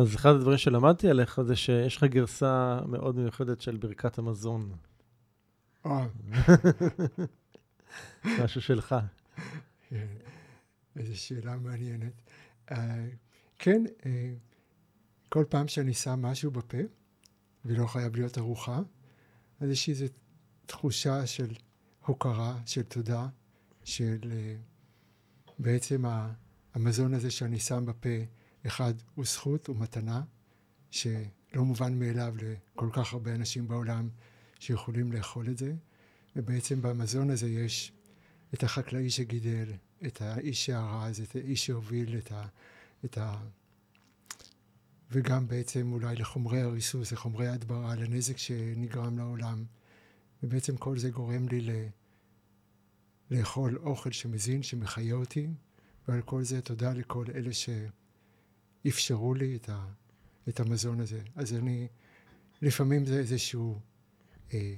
אז אחד הדברים שלמדתי עליך זה שיש לך גרסה מאוד מיוחדת של ברכת המזון. אה, משהו שלך. איזו שאלה מעניינת. אה, כן, אה, כל פעם שאני שם משהו בפה, ולא חייב להיות ארוחה, אז יש איזו תחושה של הוקרה, של תודה, של בעצם המזון הזה שאני שם בפה, אחד, הוא זכות, הוא מתנה, שלא מובן מאליו לכל כך הרבה אנשים בעולם שיכולים לאכול את זה, ובעצם במזון הזה יש את החקלאי שגידל, את האיש שארז, את האיש שהוביל את ה... את ה... וגם בעצם אולי לחומרי הריסוס, לחומרי ההדברה, לנזק שנגרם לעולם. ובעצם כל זה גורם לי ל... לאכול אוכל שמזין, שמחיה אותי, ועל כל זה תודה לכל אלה שאפשרו לי את, ה... את המזון הזה. אז אני, לפעמים זה איזשהו אה,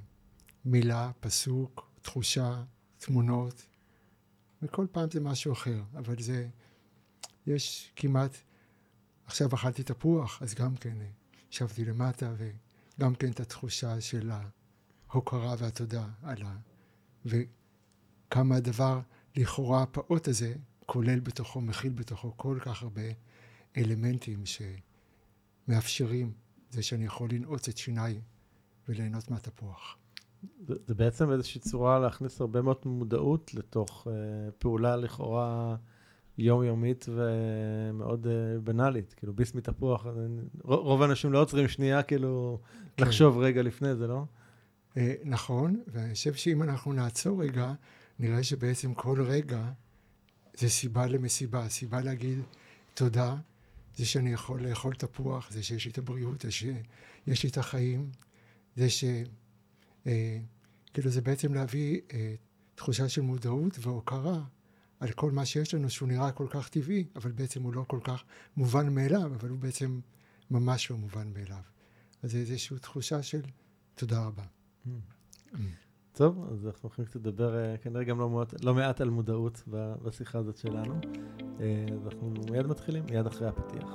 מילה, פסוק, תחושה, תמונות, וכל פעם זה משהו אחר, אבל זה, יש כמעט, עכשיו אכלתי תפוח, אז גם כן ישבתי למטה, וגם כן את התחושה של ההוקרה והתודה על ה... וכמה הדבר לכאורה הפעוט הזה כולל בתוכו, מכיל בתוכו כל כך הרבה אלמנטים שמאפשרים זה שאני יכול לנעוץ את שיניי וליהנות מהתפוח. זה, זה בעצם איזושהי צורה להכניס הרבה מאוד מודעות לתוך uh, פעולה לכאורה יומיומית ומאוד uh, בנאלית. כאילו ביס מתפוח, רוב האנשים לא עוצרים שנייה כאילו כן. לחשוב רגע לפני זה, לא? Uh, נכון, ואני חושב שאם אנחנו נעצור רגע, נראה שבעצם כל רגע זה סיבה למסיבה, סיבה להגיד תודה, זה שאני יכול לאכול תפוח, זה שיש לי את הבריאות, זה שיש לי את החיים, זה ש... אה, כאילו זה בעצם להביא אה, תחושה של מודעות והוקרה על כל מה שיש לנו שהוא נראה כל כך טבעי, אבל בעצם הוא לא כל כך מובן מאליו, אבל הוא בעצם ממש לא מובן מאליו. אז זה איזושהי תחושה של תודה רבה. Mm. טוב, אז אנחנו הולכים לדבר אה, כנראה גם לא מעט, לא מעט על מודעות בשיחה הזאת שלנו. אה, אנחנו מיד מתחילים, מיד אחרי הפתיח.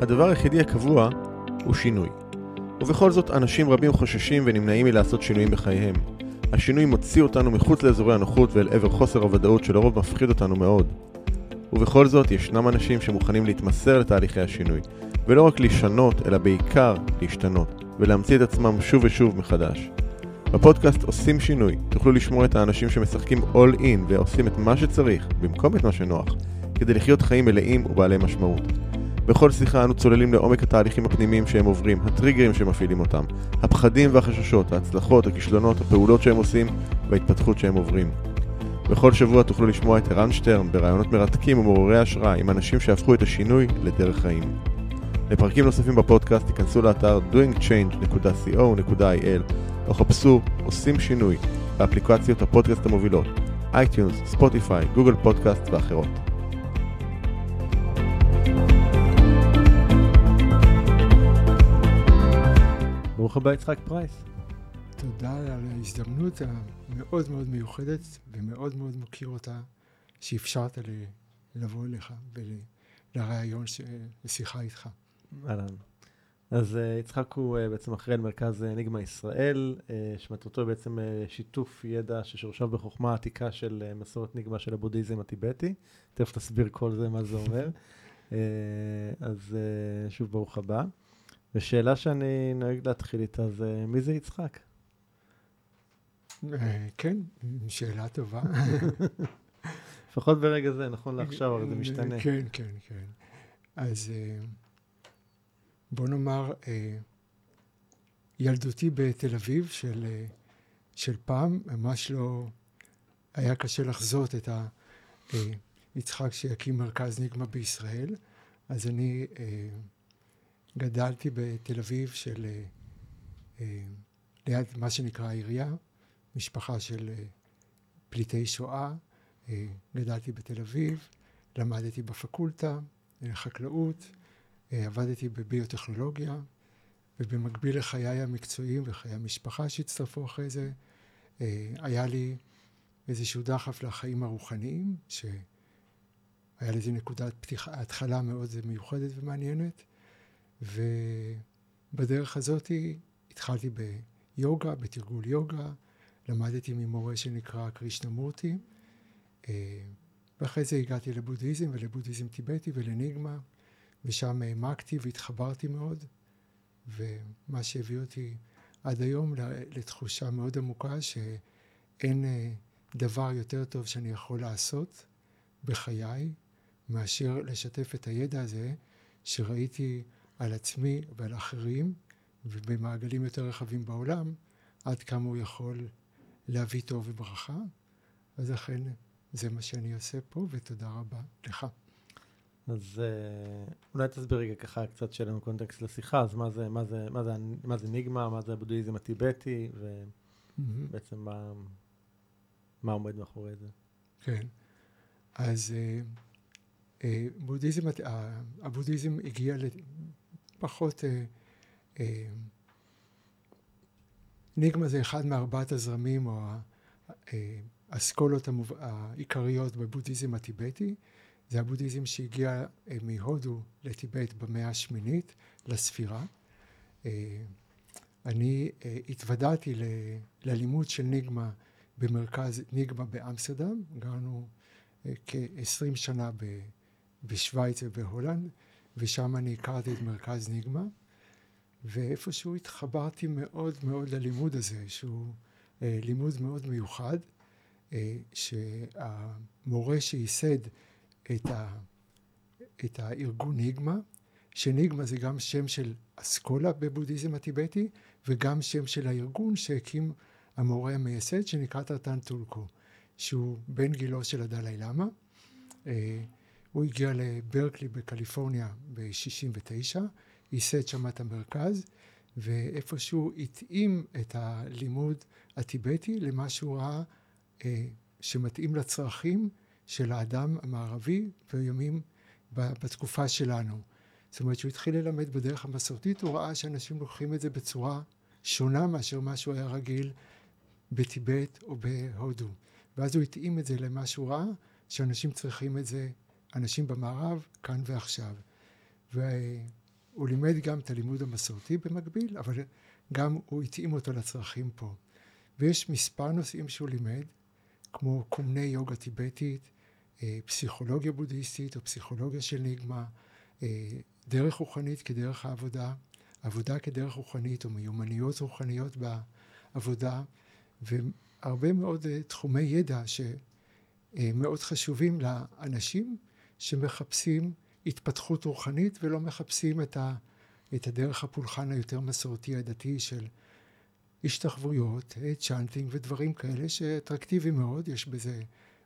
הדבר היחידי הקבוע הוא שינוי. ובכל זאת, אנשים רבים חוששים ונמנעים מלעשות שינויים בחייהם. השינוי מוציא אותנו מחוץ לאזורי הנוחות ואל עבר חוסר הוודאות שלרוב מפחיד אותנו מאוד. ובכל זאת, ישנם אנשים שמוכנים להתמסר לתהליכי השינוי, ולא רק לשנות, אלא בעיקר להשתנות, ולהמציא את עצמם שוב ושוב מחדש. בפודקאסט עושים שינוי, תוכלו לשמוע את האנשים שמשחקים all in ועושים את מה שצריך, במקום את מה שנוח, כדי לחיות חיים מלאים ובעלי משמעות. בכל שיחה אנו צוללים לעומק התהליכים הפנימיים שהם עוברים, הטריגרים שמפעילים אותם, הפחדים והחששות, ההצלחות, הכישלונות, הפעולות שהם עושים וההתפתחות שהם עוברים. בכל שבוע תוכלו לשמוע את ערן שטרן בראיונות מרתקים ומעוררי השראה עם אנשים שהפכו את השינוי לדרך חיים. לפרקים נוספים בפודקאסט תיכנסו לאתר doingchange.co.il או חפשו עושים שינוי באפליקציות הפודקאסט המובילות iTunes, Spotify, Google Podcast ואחרות. ברוך הבא יצחק פרייס. תודה על ההזדמנות המאוד מאוד מיוחדת ומאוד מאוד מוקיר אותה שאפשרת לבוא אליך ולרעיון לשיחה איתך. אהלן. אז uh, יצחק הוא uh, בעצם אחראי על מרכז אניגמה ישראל, uh, שמטרתו בעצם שיתוף ידע ששורשיו בחוכמה העתיקה של מסורת ניגמה של הבודהיזם הטיבטי. תכף תסביר כל זה, מה זה אומר. אז שוב, ברוך הבא. ושאלה שאני נוהג להתחיל איתה זה, מי זה יצחק? כן, שאלה טובה. לפחות ברגע זה, נכון לעכשיו, הרי זה משתנה. כן, כן, כן. אז בוא נאמר, ילדותי בתל אביב של, של פעם, ממש לא היה קשה לחזות את היצחק שיקים מרכז ניגמה בישראל. אז אני גדלתי בתל אביב של, ליד מה שנקרא העירייה, משפחה של פליטי שואה. גדלתי בתל אביב, למדתי בפקולטה לחקלאות, עבדתי בביוטכנולוגיה, ובמקביל לחיי המקצועיים וחיי המשפחה שהצטרפו אחרי זה, היה לי איזשהו דחף לחיים הרוחניים, שהיה לזה נקודת פתיחה, התחלה מאוד מיוחדת ומעניינת, ובדרך הזאת התחלתי ביוגה, בתרגול יוגה, למדתי ממורה שנקרא קרישנמורטי, אה, ואחרי זה הגעתי לבודהיזם ולבודהיזם טיבטי ולניגמה, ושם העמקתי והתחברתי מאוד, ומה שהביא אותי עד היום לתחושה מאוד עמוקה שאין אה, דבר יותר טוב שאני יכול לעשות בחיי מאשר לשתף את הידע הזה שראיתי על עצמי ועל אחרים ובמעגלים יותר רחבים בעולם עד כמה הוא יכול להביא טוב וברכה אז אכן זה מה שאני עושה פה ותודה רבה לך. אז אה, אולי תסביר רגע ככה קצת שיהיה לנו קונטקסט לשיחה, אז מה זה, מה זה, מה זה, מה זה ניגמה, מה זה הבודהיזם הטיבטי, ובעצם מה, מה עומד מאחורי זה. כן, אז אה, אה, בודהיזם, הבודהיזם הגיע לפחות, ניגמה זה אחד מארבעת הזרמים או האסכולות העיקריות בבודהיזם הטיבטי. זה הבודהיזם שהגיע אה, מהודו לטיבט במאה השמינית לספירה. אה, אני אה, התוודעתי ללימוד של ניגמה במרכז ניגמה באמסטרדם, גרנו כ-20 שנה בשוויץ ובהולנד, ושם אני הכרתי את מרכז ניגמה, ואיפשהו התחברתי מאוד מאוד ללימוד הזה, שהוא לימוד מאוד מיוחד, שהמורה שייסד את, ה, את הארגון ניגמה, שניגמה זה גם שם של אסכולה בבודהיזם הטיבטי, וגם שם של הארגון שהקים המורה המייסד שנקרא טרטן טולקו, שהוא בן גילו של הדלאי למה. אה, הוא הגיע לברקלי בקליפורניה ב-69, ייסד שם את המרכז, ואיפשהו התאים את הלימוד הטיבטי למה שהוא ראה אה, שמתאים לצרכים של האדם המערבי בימים, בתקופה שלנו. זאת אומרת שהוא התחיל ללמד בדרך המסורתית, הוא ראה שאנשים לוקחים את זה בצורה שונה מאשר מה שהוא היה רגיל בטיבט או בהודו. ואז הוא התאים את זה למה שהוא ראה, שאנשים צריכים את זה, אנשים במערב, כאן ועכשיו. והוא לימד גם את הלימוד המסורתי במקביל, אבל גם הוא התאים אותו לצרכים פה. ויש מספר נושאים שהוא לימד, כמו קומני יוגה טיבטית, פסיכולוגיה בודהיסטית או פסיכולוגיה של ניגמה, אה, דרך רוחנית כדרך העבודה, עבודה כדרך רוחנית או מיומנויות רוחניות בעבודה, והרבה מאוד אה, תחומי ידע שמאוד חשובים לאנשים שמחפשים התפתחות רוחנית ולא מחפשים את, ה, את הדרך הפולחן היותר מסורתי הדתי של השתחוויות, צ'אנטינג ודברים כאלה שאטרקטיביים מאוד, יש בזה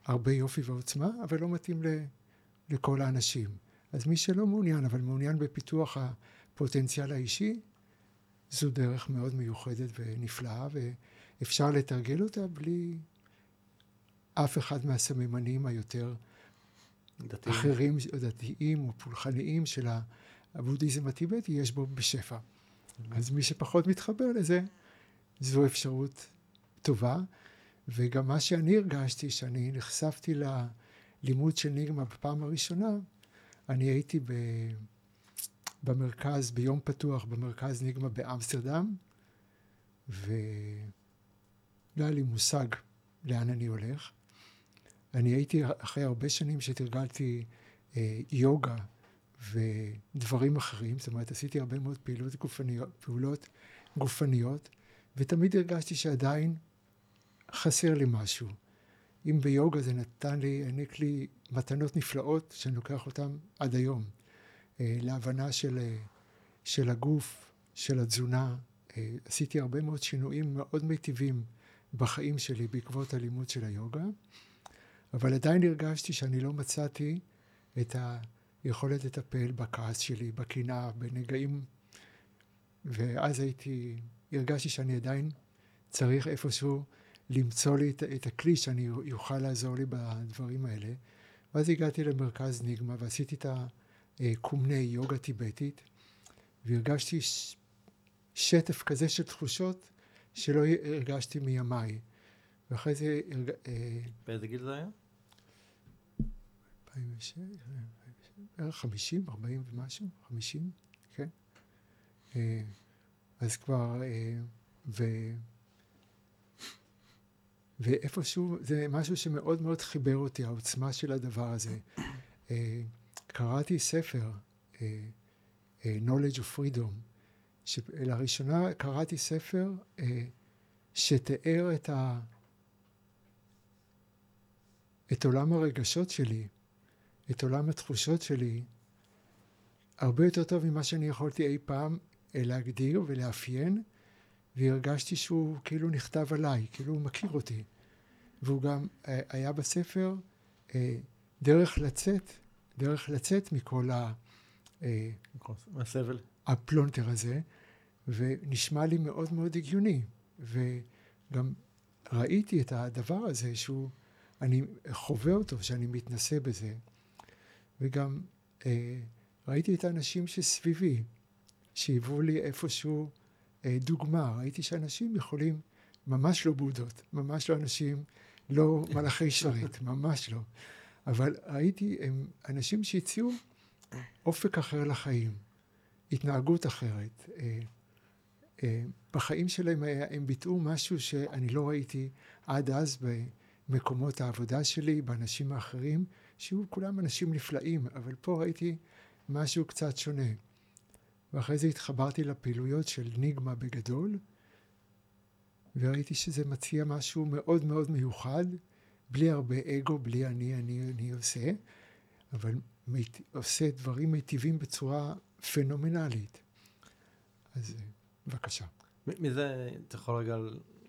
הרבה יופי ועוצמה, אבל לא מתאים ל, לכל האנשים. אז מי שלא מעוניין, אבל מעוניין בפיתוח הפוטנציאל האישי, זו דרך מאוד מיוחדת ונפלאה, ואפשר לתרגל אותה בלי אף אחד מהסממנים היותר דתיים. אחרים, דתיים או פולחניים של הבודהיזם הטיבטי, יש בו בשפע. אז מי שפחות מתחבר לזה, זו אפשרות טובה. וגם מה שאני הרגשתי, שאני נחשפתי ללימוד של ניגמה בפעם הראשונה, אני הייתי ב... במרכז, ביום פתוח, במרכז ניגמה באמסטרדם, ולא היה לי מושג לאן אני הולך. אני הייתי אחרי הרבה שנים שתרגלתי אה, יוגה ודברים אחרים, זאת אומרת עשיתי הרבה מאוד פעילות גופניות, פעולות גופניות, ותמיד הרגשתי שעדיין חסר לי משהו. אם ביוגה זה נתן לי, העניק לי מתנות נפלאות שאני לוקח אותן עד היום. אה, להבנה של, אה, של הגוף, של התזונה. אה, עשיתי הרבה מאוד שינויים מאוד מיטיבים בחיים שלי בעקבות הלימוד של היוגה, אבל עדיין הרגשתי שאני לא מצאתי את היכולת לטפל בכעס שלי, בקנאה, בנגעים, ואז הייתי, הרגשתי שאני עדיין צריך איפשהו למצוא לי את, את הכלי שאני יוכל לעזור לי בדברים האלה. ואז הגעתי למרכז ניגמה ועשיתי את הקומני יוגה טיבטית, והרגשתי שטף כזה של תחושות שלא הרגשתי מימיי. ואחרי זה... אה, באיזה גיל זה היה? 2006, בערך 50, 40 ומשהו, 50, כן. אה, אז כבר, אה, ו... ואיפשהו, זה משהו שמאוד מאוד חיבר אותי, העוצמה של הדבר הזה. קראתי ספר, Knowledge of Freedom, שלראשונה קראתי ספר שתיאר את, ה... את עולם הרגשות שלי, את עולם התחושות שלי, הרבה יותר טוב ממה שאני יכולתי אי פעם להגדיר ולאפיין, והרגשתי שהוא כאילו נכתב עליי, כאילו הוא מכיר אותי. והוא גם אה, היה בספר אה, דרך לצאת, דרך לצאת מכל ה... אה, הסבל. הפלונטר הזה, ונשמע לי מאוד מאוד הגיוני. וגם ראיתי את הדבר הזה שהוא, אני חווה אותו, שאני מתנסה בזה. וגם אה, ראיתי את האנשים שסביבי, שהיוו לי איפשהו אה, דוגמה. ראיתי שאנשים יכולים, ממש לא בודות, ממש לא אנשים, לא מלאכי שרת, ממש לא. אבל ראיתי, הם אנשים שהציעו אופק אחר לחיים, התנהגות אחרת. אה, אה, בחיים שלהם הם ביטאו משהו שאני לא ראיתי עד אז במקומות העבודה שלי, באנשים האחרים, שהיו כולם אנשים נפלאים, אבל פה ראיתי משהו קצת שונה. ואחרי זה התחברתי לפעילויות של ניגמה בגדול, וראיתי שזה מציע משהו מאוד מאוד מיוחד, בלי הרבה אגו, בלי אני, אני, אני עושה, אבל מית, עושה דברים מיטיבים בצורה פנומנלית. אז בבקשה. מי זה, אתה יכול רגע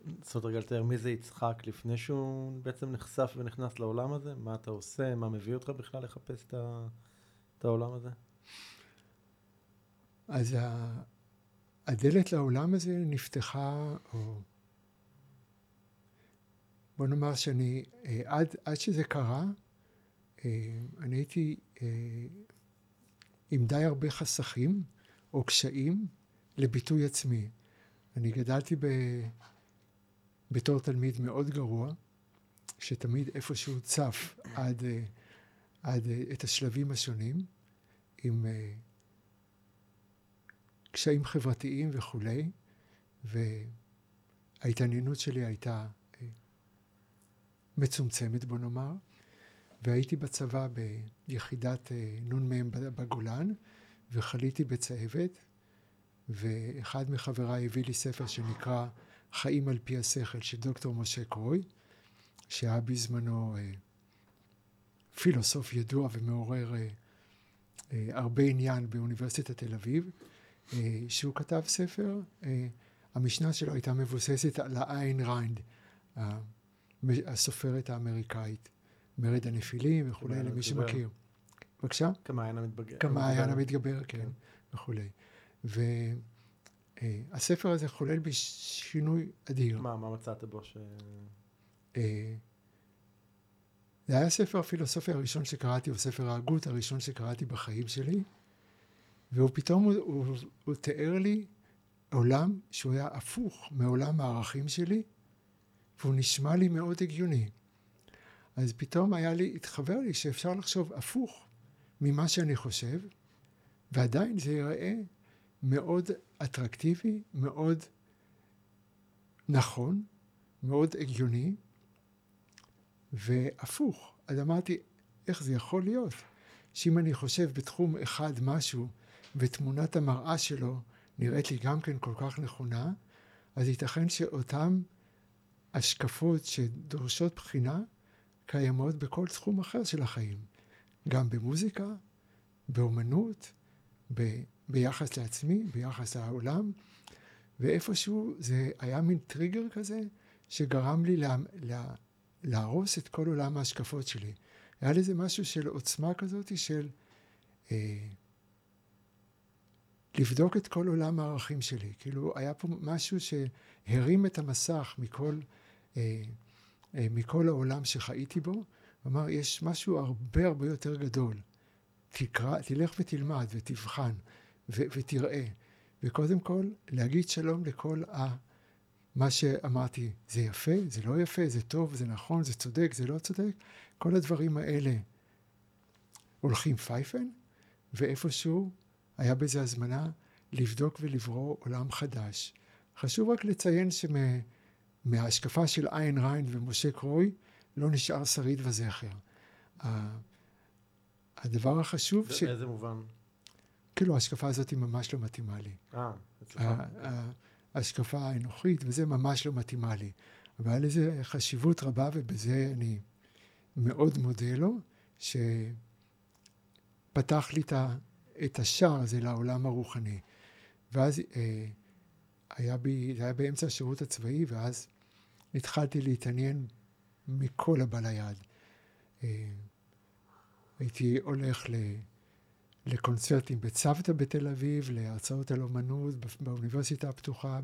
לעשות רגע לתאר מי זה יצחק לפני שהוא בעצם נחשף ונכנס לעולם הזה? מה אתה עושה? מה מביא אותך בכלל לחפש את, ה, את העולם הזה? אז ה, הדלת לעולם הזה נפתחה, או בוא נאמר שאני, אה, עד, עד שזה קרה, אה, אני הייתי אה, עם די הרבה חסכים או קשיים לביטוי עצמי. אני גדלתי ב... בתור תלמיד מאוד גרוע, שתמיד איפשהו צף עד, עד את השלבים השונים, עם קשיים חברתיים וכולי, וההתעניינות שלי הייתה מצומצמת, בוא נאמר, והייתי בצבא ביחידת נ"מ בגולן, וחליתי בצהבת, ואחד מחבריי הביא לי ספר שנקרא חיים על פי השכל של דוקטור משה קרוי, שהיה בזמנו אה, פילוסוף ידוע ומעורר אה, אה, הרבה עניין באוניברסיטת תל אביב, אה, שהוא כתב ספר, אה, המשנה שלו הייתה מבוססת על האיין ראנד, הסופרת האמריקאית, מרד הנפילים וכולי, למי שמכיר. בבקשה? כמעיין המתבגר. כמעיין המתגבר, כן, כן, וכולי. והספר הזה חולל בי שינוי אדיר. מה, מה מצאת בו ש... אה, זה היה ספר הפילוסופיה הראשון שקראתי, או ספר ההגות הראשון שקראתי בחיים שלי, והוא פתאום, הוא, הוא, הוא תיאר לי עולם שהוא היה הפוך מעולם הערכים שלי, והוא נשמע לי מאוד הגיוני. אז פתאום היה לי, התחבר לי שאפשר לחשוב הפוך ממה שאני חושב, ועדיין זה ייראה מאוד אטרקטיבי, מאוד נכון, מאוד הגיוני, והפוך. אז אמרתי, איך זה יכול להיות שאם אני חושב בתחום אחד משהו, ותמונת המראה שלו נראית לי גם כן כל כך נכונה, אז ייתכן שאותן השקפות שדורשות בחינה קיימות בכל תחום אחר של החיים. גם במוזיקה, באומנות, ב, ביחס לעצמי, ביחס לעולם, ואיפשהו זה היה מין טריגר כזה שגרם לי לה, לה, להרוס את כל עולם ההשקפות שלי. היה לזה משהו של עוצמה כזאת של אה, לבדוק את כל עולם הערכים שלי. כאילו, היה פה משהו שהרים את המסך מכל, מכל העולם שחייתי בו, אמר, יש משהו הרבה הרבה יותר גדול. תקרא, תלך ותלמד ותבחן ו- ותראה. וקודם כל, להגיד שלום לכל מה שאמרתי, זה יפה, זה לא יפה, זה טוב, זה נכון, זה צודק, זה לא צודק, כל הדברים האלה הולכים פייפן, ואיפשהו היה בזה הזמנה לבדוק ולברוא עולם חדש. חשוב רק לציין שמההשקפה של איין ריין ומשה קרוי לא נשאר שריד וזכר. הדבר החשוב ש... באיזה מובן? כאילו ההשקפה הזאת היא ממש לא מתאימה לי. אה, אצלך. ההשקפה האנוכית, וזה ממש לא מתאימה לי. אבל היה לזה חשיבות רבה, ובזה אני מאוד מודה לו, שפתח לי את השער הזה לעולם הרוחני. ואז אה, היה בי, זה היה באמצע השירות הצבאי, ואז התחלתי להתעניין מכל הבא ליד. אה, הייתי הולך ל... לקונצרטים בצוותא בתל אביב, להרצאות על אומנות באוניברסיטה הפתוחה,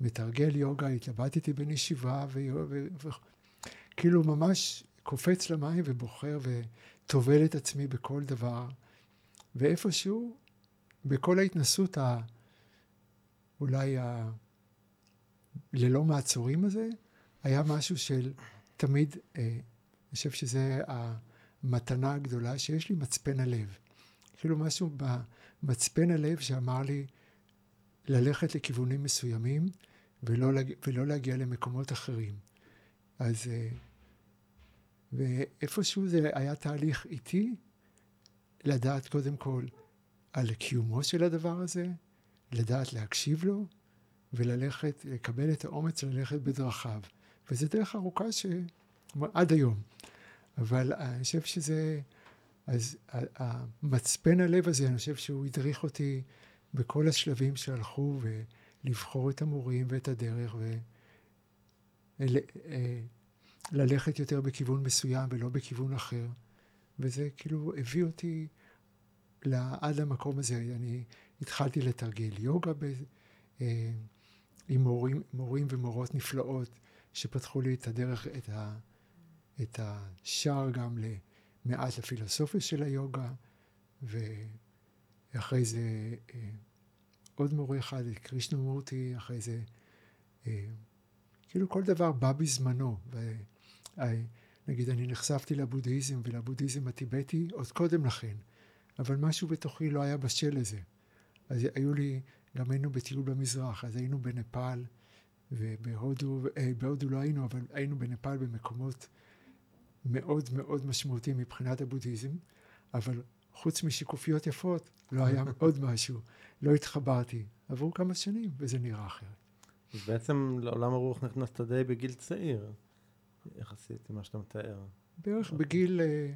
מתרגל יוגה, התלבטתי בין ישיבה, וכאילו ממש קופץ למים ובוחר וטובל את עצמי בכל דבר, ואיפשהו, בכל ההתנסות ה... אולי ה... ללא מעצורים הזה, היה משהו של תמיד, אה, אני חושב שזה המתנה הגדולה, שיש לי מצפן הלב. כאילו משהו במצפן הלב שאמר לי ללכת לכיוונים מסוימים ולא, ולא להגיע למקומות אחרים. אז אה, ואיפשהו זה היה תהליך איטי, לדעת קודם כל על קיומו של הדבר הזה, לדעת להקשיב לו, וללכת, לקבל את האומץ ללכת בדרכיו. וזו דרך ארוכה ש... עד היום. אבל אני חושב שזה... אז המצפן הלב הזה, אני חושב שהוא הדריך אותי בכל השלבים שהלכו ולבחור את המורים ואת הדרך וללכת אה, יותר בכיוון מסוים ולא בכיוון אחר. וזה כאילו הביא אותי עד למקום הזה. אני התחלתי לתרגל יוגה ב, אה, עם מורים, מורים ומורות נפלאות שפתחו לי את הדרך, את, ה, את השער גם ל... מעט לפילוסופיה של היוגה, ואחרי זה אה, עוד מורה אחד, קרישנה מורטי, אחרי זה, אה, כאילו כל דבר בא בזמנו. נגיד, אני נחשפתי לבודהיזם ולבודהיזם הטיבטי עוד קודם לכן, אבל משהו בתוכי לא היה בשל לזה. אז היו לי, גם היינו בטיול במזרח, אז היינו בנפאל ובהודו, אה, בהודו לא היינו, אבל היינו בנפאל במקומות מאוד מאוד משמעותי מבחינת הבודהיזם, אבל חוץ משיקופיות יפות, לא היה עוד משהו. לא התחברתי. עברו כמה שנים, וזה נראה אחרת. אז בעצם לעולם הרוח נכנסת די בגיל צעיר, יחסית למה שאתה מתאר. בערך בגיל, אה,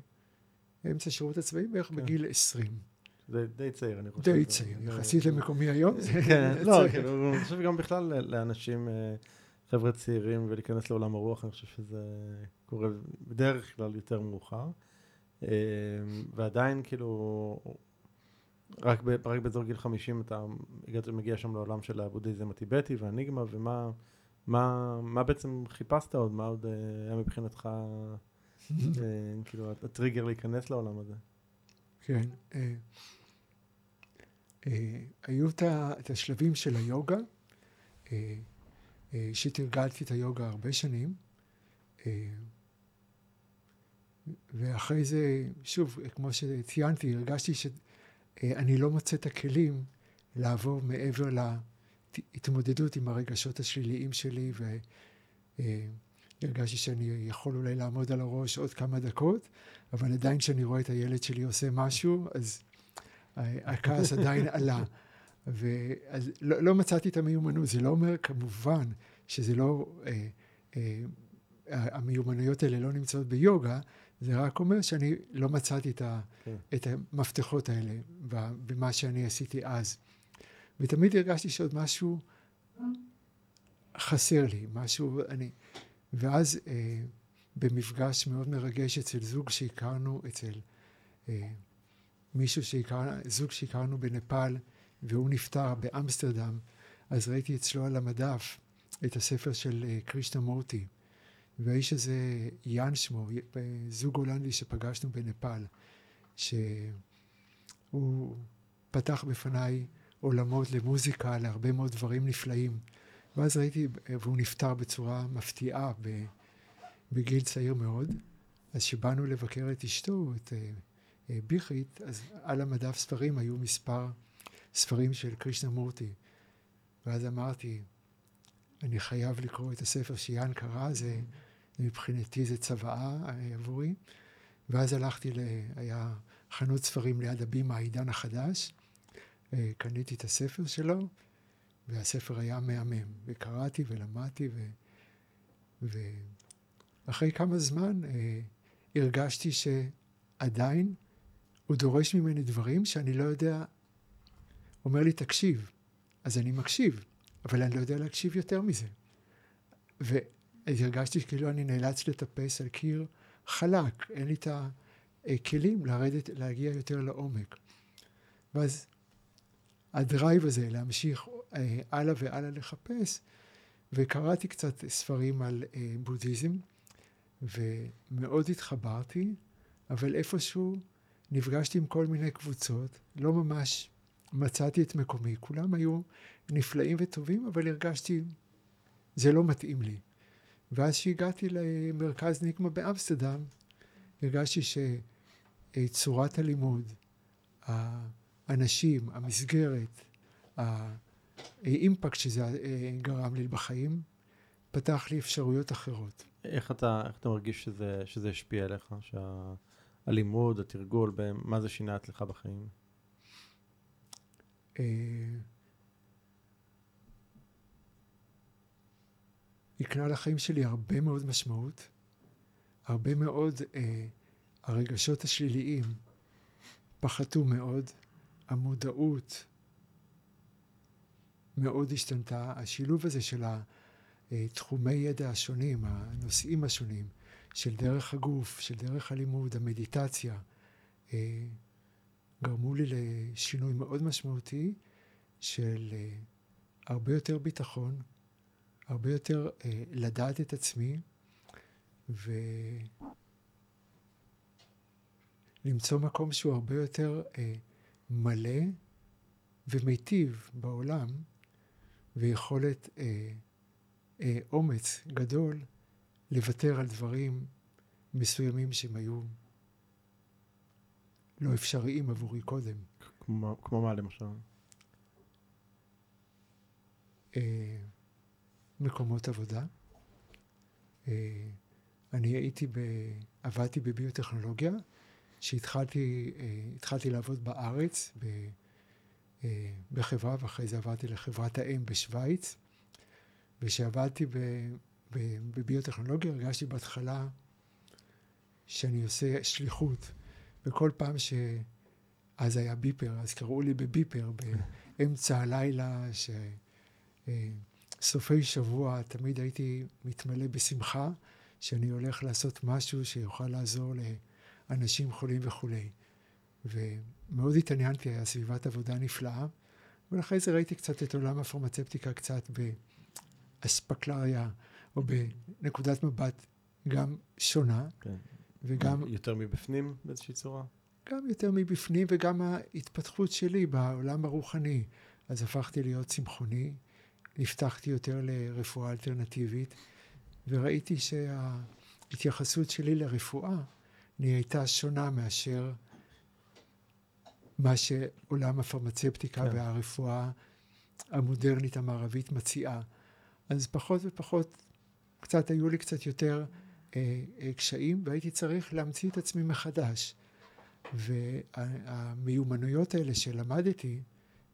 אמצע השירות הצבאי, בערך כן. בגיל 20. זה די צעיר, אני חושב. די צעיר, יחסית למקומי היום. כן, לא, כאילו, אני חושב גם בכלל לאנשים... אה, חבר'ה צעירים ולהיכנס לעולם הרוח, אני חושב שזה קורה בדרך כלל יותר מאוחר. אה, ועדיין כאילו, רק, ב, רק באזור גיל 50 אתה הגעת, מגיע שם לעולם של הבודהיזם הטיבטי והניגמה, ומה מה, מה בעצם חיפשת עוד? מה עוד אה, היה מבחינתך אה, כאילו הטריגר להיכנס לעולם הזה? כן. היו את השלבים של היוגה. אה, הרגלתי את היוגה הרבה שנים, אה, ואחרי זה, שוב, כמו שציינתי, הרגשתי שאני לא מוצא את הכלים לעבור מעבר להתמודדות עם הרגשות השליליים שלי, והרגשתי שאני יכול אולי לעמוד על הראש עוד כמה דקות, אבל עדיין כשאני רואה את הילד שלי עושה משהו, אז הכעס עדיין עלה. ואז לא, לא מצאתי את המיומנות, זה לא אומר כמובן שזה לא, אה, אה, המיומנויות האלה לא נמצאות ביוגה, זה רק אומר שאני לא מצאתי את, ה, כן. את המפתחות האלה במה שאני עשיתי אז. ותמיד הרגשתי שעוד משהו חסר לי, משהו, אני... ואז אה, במפגש מאוד מרגש אצל זוג שהכרנו, אצל אה, מישהו שהכרנו, זוג שהכרנו בנפאל, והוא נפטר באמסטרדם, אז ראיתי אצלו על המדף את הספר של אה, קרישנה מורטי. והאיש הזה, יאן שמו, זוג הולנדי שפגשנו בנפאל, שהוא פתח בפניי עולמות למוזיקה, להרבה מאוד דברים נפלאים. ואז ראיתי, והוא נפטר בצורה מפתיעה בגיל צעיר מאוד, אז כשבאנו לבקר את אשתו, את אה, אה, ביכית, אז על המדף ספרים היו מספר ספרים של קרישנה מורטי. ואז אמרתי, אני חייב לקרוא את הספר שיאן קרא, זה מבחינתי זה צוואה אה, עבורי. ואז הלכתי, ל... היה חנות ספרים ליד הבימה, העידן החדש, קניתי את הספר שלו, והספר היה מהמם, וקראתי ולמדתי, ו... ואחרי כמה זמן אה, הרגשתי שעדיין הוא דורש ממני דברים שאני לא יודע, אומר לי, תקשיב, אז אני מקשיב, אבל אני לא יודע להקשיב יותר מזה. ואז הרגשתי כאילו אני נאלץ לטפס על קיר חלק, אין לי את הכלים לרדת, להגיע יותר לעומק. ואז הדרייב הזה להמשיך הלאה והלאה לחפש, וקראתי קצת ספרים על אה, בודהיזם, ומאוד התחברתי, אבל איפשהו נפגשתי עם כל מיני קבוצות, לא ממש מצאתי את מקומי. כולם היו נפלאים וטובים, אבל הרגשתי, זה לא מתאים לי. ואז שהגעתי למרכז ניקמה באמסטרדם, הרגשתי שצורת הלימוד, האנשים, המסגרת, האימפקט שזה גרם לי בחיים, פתח לי אפשרויות אחרות. איך אתה, איך אתה מרגיש שזה, שזה השפיע עליך? שהלימוד, התרגול, מה זה שינה אצלך בחיים? אה, הקנה לחיים שלי הרבה מאוד משמעות, הרבה מאוד, אה, הרגשות השליליים פחתו מאוד, המודעות מאוד השתנתה, השילוב הזה של התחומי ידע השונים, הנושאים השונים, של דרך הגוף, של דרך הלימוד, המדיטציה, אה, גרמו לי לשינוי מאוד משמעותי של אה, הרבה יותר ביטחון, הרבה יותר אה, לדעת את עצמי, ולמצוא מקום שהוא הרבה יותר מלא ומיטיב בעולם, ויכולת אה, אה, אומץ גדול לוותר על דברים מסוימים שהם היו לא אפשריים עבורי קודם. כמו, כמו מה למשל? אה, מקומות עבודה. אה, אני הייתי, ב, עבדתי בביוטכנולוגיה, שהתחלתי אה, לעבוד בארץ, ב, בחברה, ואחרי זה עברתי לחברת האם בשוויץ. וכשעבדתי בביוטכנולוגיה הרגשתי בהתחלה שאני עושה שליחות. וכל פעם ש... אז היה ביפר, אז קראו לי בביפר באמצע הלילה, שסופי שבוע תמיד הייתי מתמלא בשמחה, שאני הולך לעשות משהו שיוכל לעזור לאנשים חולים וכולי. ומאוד התעניינתי, היה סביבת עבודה נפלאה, ואחרי זה ראיתי קצת את עולם הפרמצפטיקה קצת באספקלריה, או בנקודת מבט גם שונה, כן. וגם... יותר מבפנים באיזושהי צורה? גם יותר מבפנים, וגם ההתפתחות שלי בעולם הרוחני. אז הפכתי להיות צמחוני, נפתחתי יותר לרפואה אלטרנטיבית, וראיתי שההתייחסות שלי לרפואה נהייתה שונה מאשר מה שעולם הפרמצפטיקה כן. והרפואה המודרנית המערבית מציעה. אז פחות ופחות, קצת היו לי קצת יותר אה, אה, קשיים, והייתי צריך להמציא את עצמי מחדש. והמיומנויות האלה שלמדתי,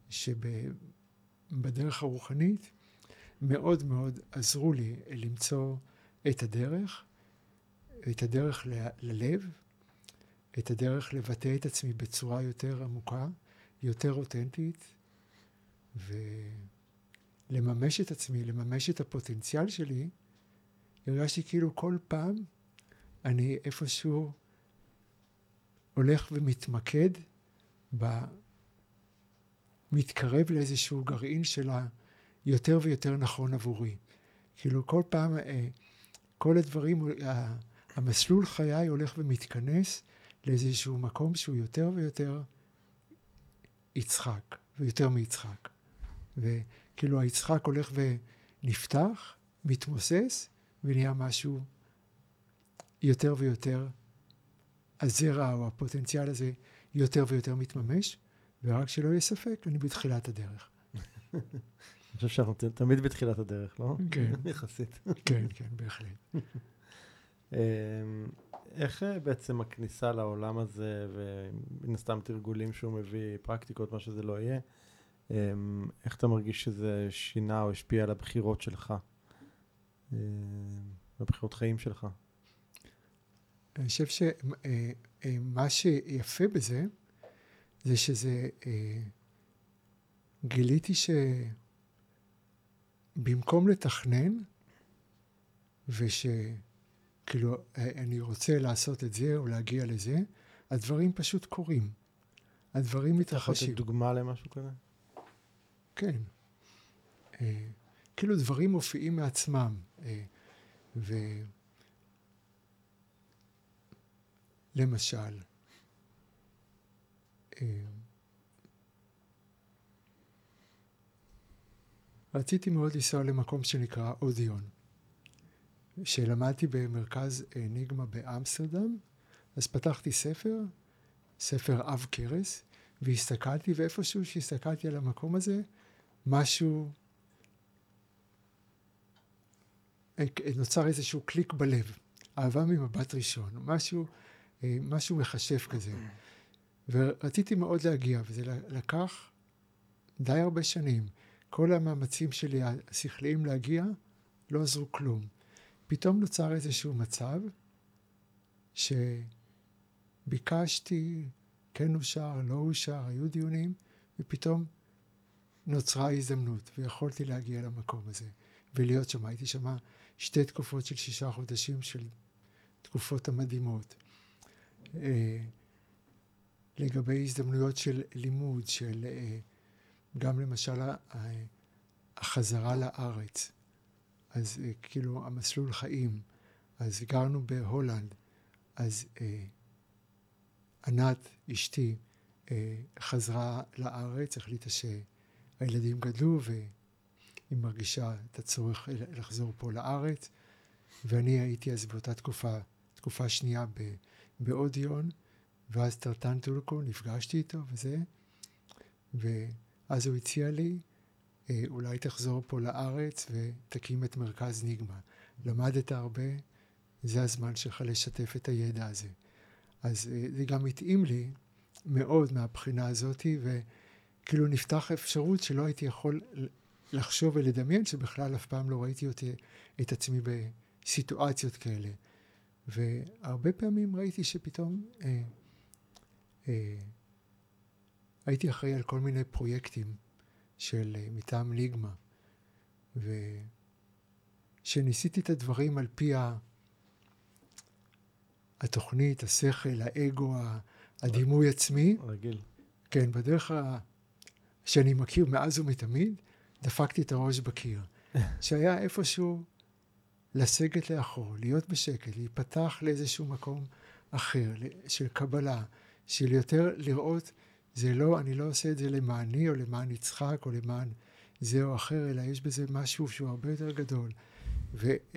שבדרך הרוחנית, מאוד מאוד עזרו לי למצוא את הדרך, את הדרך ל- ללב, את הדרך לבטא את עצמי בצורה יותר עמוקה, יותר אותנטית, ולממש את עצמי, לממש את הפוטנציאל שלי, הרגשתי כאילו כל פעם אני איפשהו הולך ומתמקד, ב... מתקרב לאיזשהו גרעין של היותר ויותר נכון עבורי. כאילו כל פעם, אה, כל הדברים, המסלול חיי הולך ומתכנס לאיזשהו מקום שהוא יותר ויותר יצחק, ויותר מיצחק. וכאילו היצחק הולך נפתח, מתמוסס, ונהיה משהו יותר ויותר, הזרע או הפוטנציאל הזה יותר ויותר מתממש, ורק שלא יהיה ספק, אני בתחילת הדרך. אני חושב שאנחנו תמיד בתחילת הדרך, לא? כן. יחסית. כן, כן, בהחלט. איך אה, בעצם הכניסה לעולם הזה, ומן הסתם תרגולים שהוא מביא, פרקטיקות, מה שזה לא יהיה, אמ, איך אתה מרגיש שזה שינה או השפיע על הבחירות שלך? אמ, הבחירות חיים שלך? אני חושב שמה אה, אה, שיפה בזה, זה שזה, גיליתי שבמקום לתכנן, וש... כאילו, אני רוצה לעשות את זה או להגיע לזה, הדברים פשוט קורים. הדברים מתרחשים. אתה יכול לתת דוגמה למשהו כזה? כן. אה, כאילו דברים מופיעים מעצמם. אה, ו... למשל, אה, רציתי מאוד לנסוע למקום שנקרא אודיון. כשלמדתי במרכז אניגמה באמסטרדם, אז פתחתי ספר, ספר עב כרס, והסתכלתי, ואיפשהו שהסתכלתי על המקום הזה, משהו, נוצר איזשהו קליק בלב, אהבה ממבט ראשון, משהו, משהו מחשף כזה. ורציתי מאוד להגיע, וזה לקח די הרבה שנים. כל המאמצים שלי השכליים להגיע לא עזרו כלום. פתאום נוצר איזשהו מצב שביקשתי, כן אושר, לא אושר, היו דיונים, ופתאום נוצרה הזדמנות, ויכולתי להגיע למקום הזה, ולהיות שם. הייתי שם שתי תקופות של שישה חודשים של תקופות המדהימות. אה, לגבי הזדמנויות של לימוד, של אה, גם למשל החזרה לארץ. אז אה, כאילו המסלול חיים, אז גרנו בהולנד, אז אה, ענת, אשתי, אה, חזרה לארץ, החליטה שהילדים גדלו והיא מרגישה את הצורך לחזור פה לארץ, ואני הייתי אז באותה תקופה, תקופה שנייה באודיון, ואז טרטן טורקו, נפגשתי איתו וזה, ואז הוא הציע לי אולי תחזור פה לארץ ותקים את מרכז ניגמה. למדת הרבה, זה הזמן שלך לשתף את הידע הזה. אז אה, זה גם התאים לי מאוד מהבחינה הזאתי, וכאילו נפתח אפשרות שלא הייתי יכול לחשוב ולדמיין, שבכלל אף פעם לא ראיתי אותי, את עצמי בסיטואציות כאלה. והרבה פעמים ראיתי שפתאום אה, אה, הייתי אחראי על כל מיני פרויקטים של אה, מטעם ליגמה, ושניסיתי את הדברים על פי התוכנית, השכל, האגו, הדימוי עצמי. רגיל. כן, בדרך שאני מכיר מאז ומתמיד, דפקתי את הראש בקיר. שהיה איפשהו לסגת לאחור, להיות בשקט, להיפתח לאיזשהו מקום אחר, של קבלה, של יותר לראות זה לא, אני לא עושה את זה למעני או למען יצחק או למען זה או אחר, אלא יש בזה משהו שהוא הרבה יותר גדול. והלימוד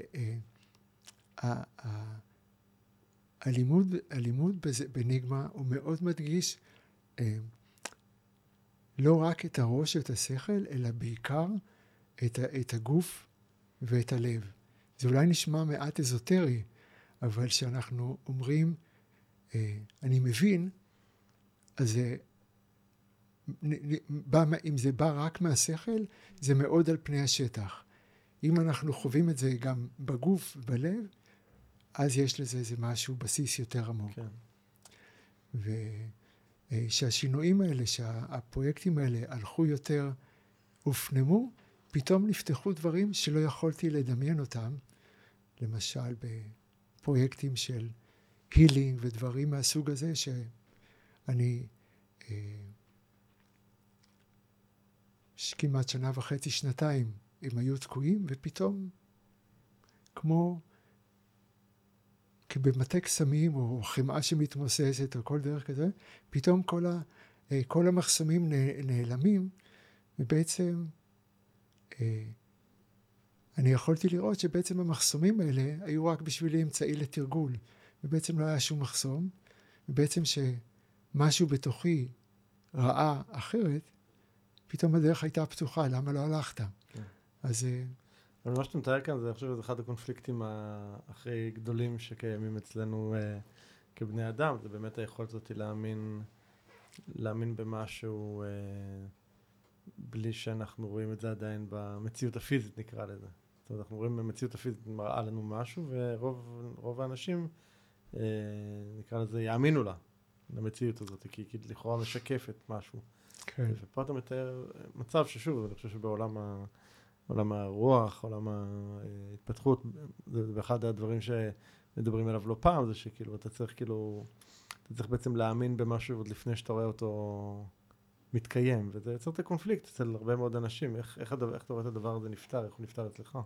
אה, הלימוד בניגמה הוא מאוד מדגיש אה, לא רק את הראש ואת השכל, אלא בעיקר את, את הגוף ואת הלב. זה אולי נשמע מעט אזוטרי, אבל כשאנחנו אומרים, אה, אני מבין, אז אם זה בא רק מהשכל, זה מאוד על פני השטח. אם אנחנו חווים את זה גם בגוף, בלב, אז יש לזה איזה משהו, בסיס יותר עמוק. כן. ושהשינויים האלה, שהפרויקטים האלה הלכו יותר, הופנמו, פתאום נפתחו דברים שלא יכולתי לדמיין אותם. למשל, בפרויקטים של הילינג ודברים מהסוג הזה, שאני... אה, כמעט שנה וחצי, שנתיים, הם היו תקועים, ופתאום, כמו כבמטה קסמים, או חמאה שמתמוססת, או כל דרך כזה, פתאום כל, ה, אה, כל המחסומים נעלמים, ובעצם אה, אני יכולתי לראות שבעצם המחסומים האלה היו רק בשבילי אמצעי לתרגול, ובעצם לא היה שום מחסום, ובעצם שמשהו בתוכי ראה אחרת, פתאום הדרך הייתה פתוחה, למה לא הלכת? כן. אז... אה, אבל מה שאתה מתאר כאן, זה, אני חושב שזה אחד הקונפליקטים הכי גדולים שקיימים אצלנו uh, כבני אדם, זה באמת היכולת הזאת להאמין, להאמין במשהו uh, בלי שאנחנו רואים את זה עדיין במציאות הפיזית, נקרא לזה. זאת אומרת, אנחנו רואים במציאות הפיזית מראה לנו משהו, ורוב האנשים, uh, נקרא לזה, יאמינו לה, למציאות הזאת, כי היא לכאורה משקפת משהו. כן. ופה אתה מתאר מצב ששוב, אני חושב שבעולם ה... עולם הרוח, עולם ההתפתחות, זה אחד הדברים שמדברים עליו לא פעם, זה שכאילו אתה צריך כאילו, אתה צריך בעצם להאמין במשהו עוד לפני שאתה רואה אותו מתקיים, וזה יוצר את הקונפליקט אצל הרבה מאוד אנשים, איך, איך, הדבר, איך אתה רואה את הדבר הזה נפתר, איך הוא נפתר אצלך?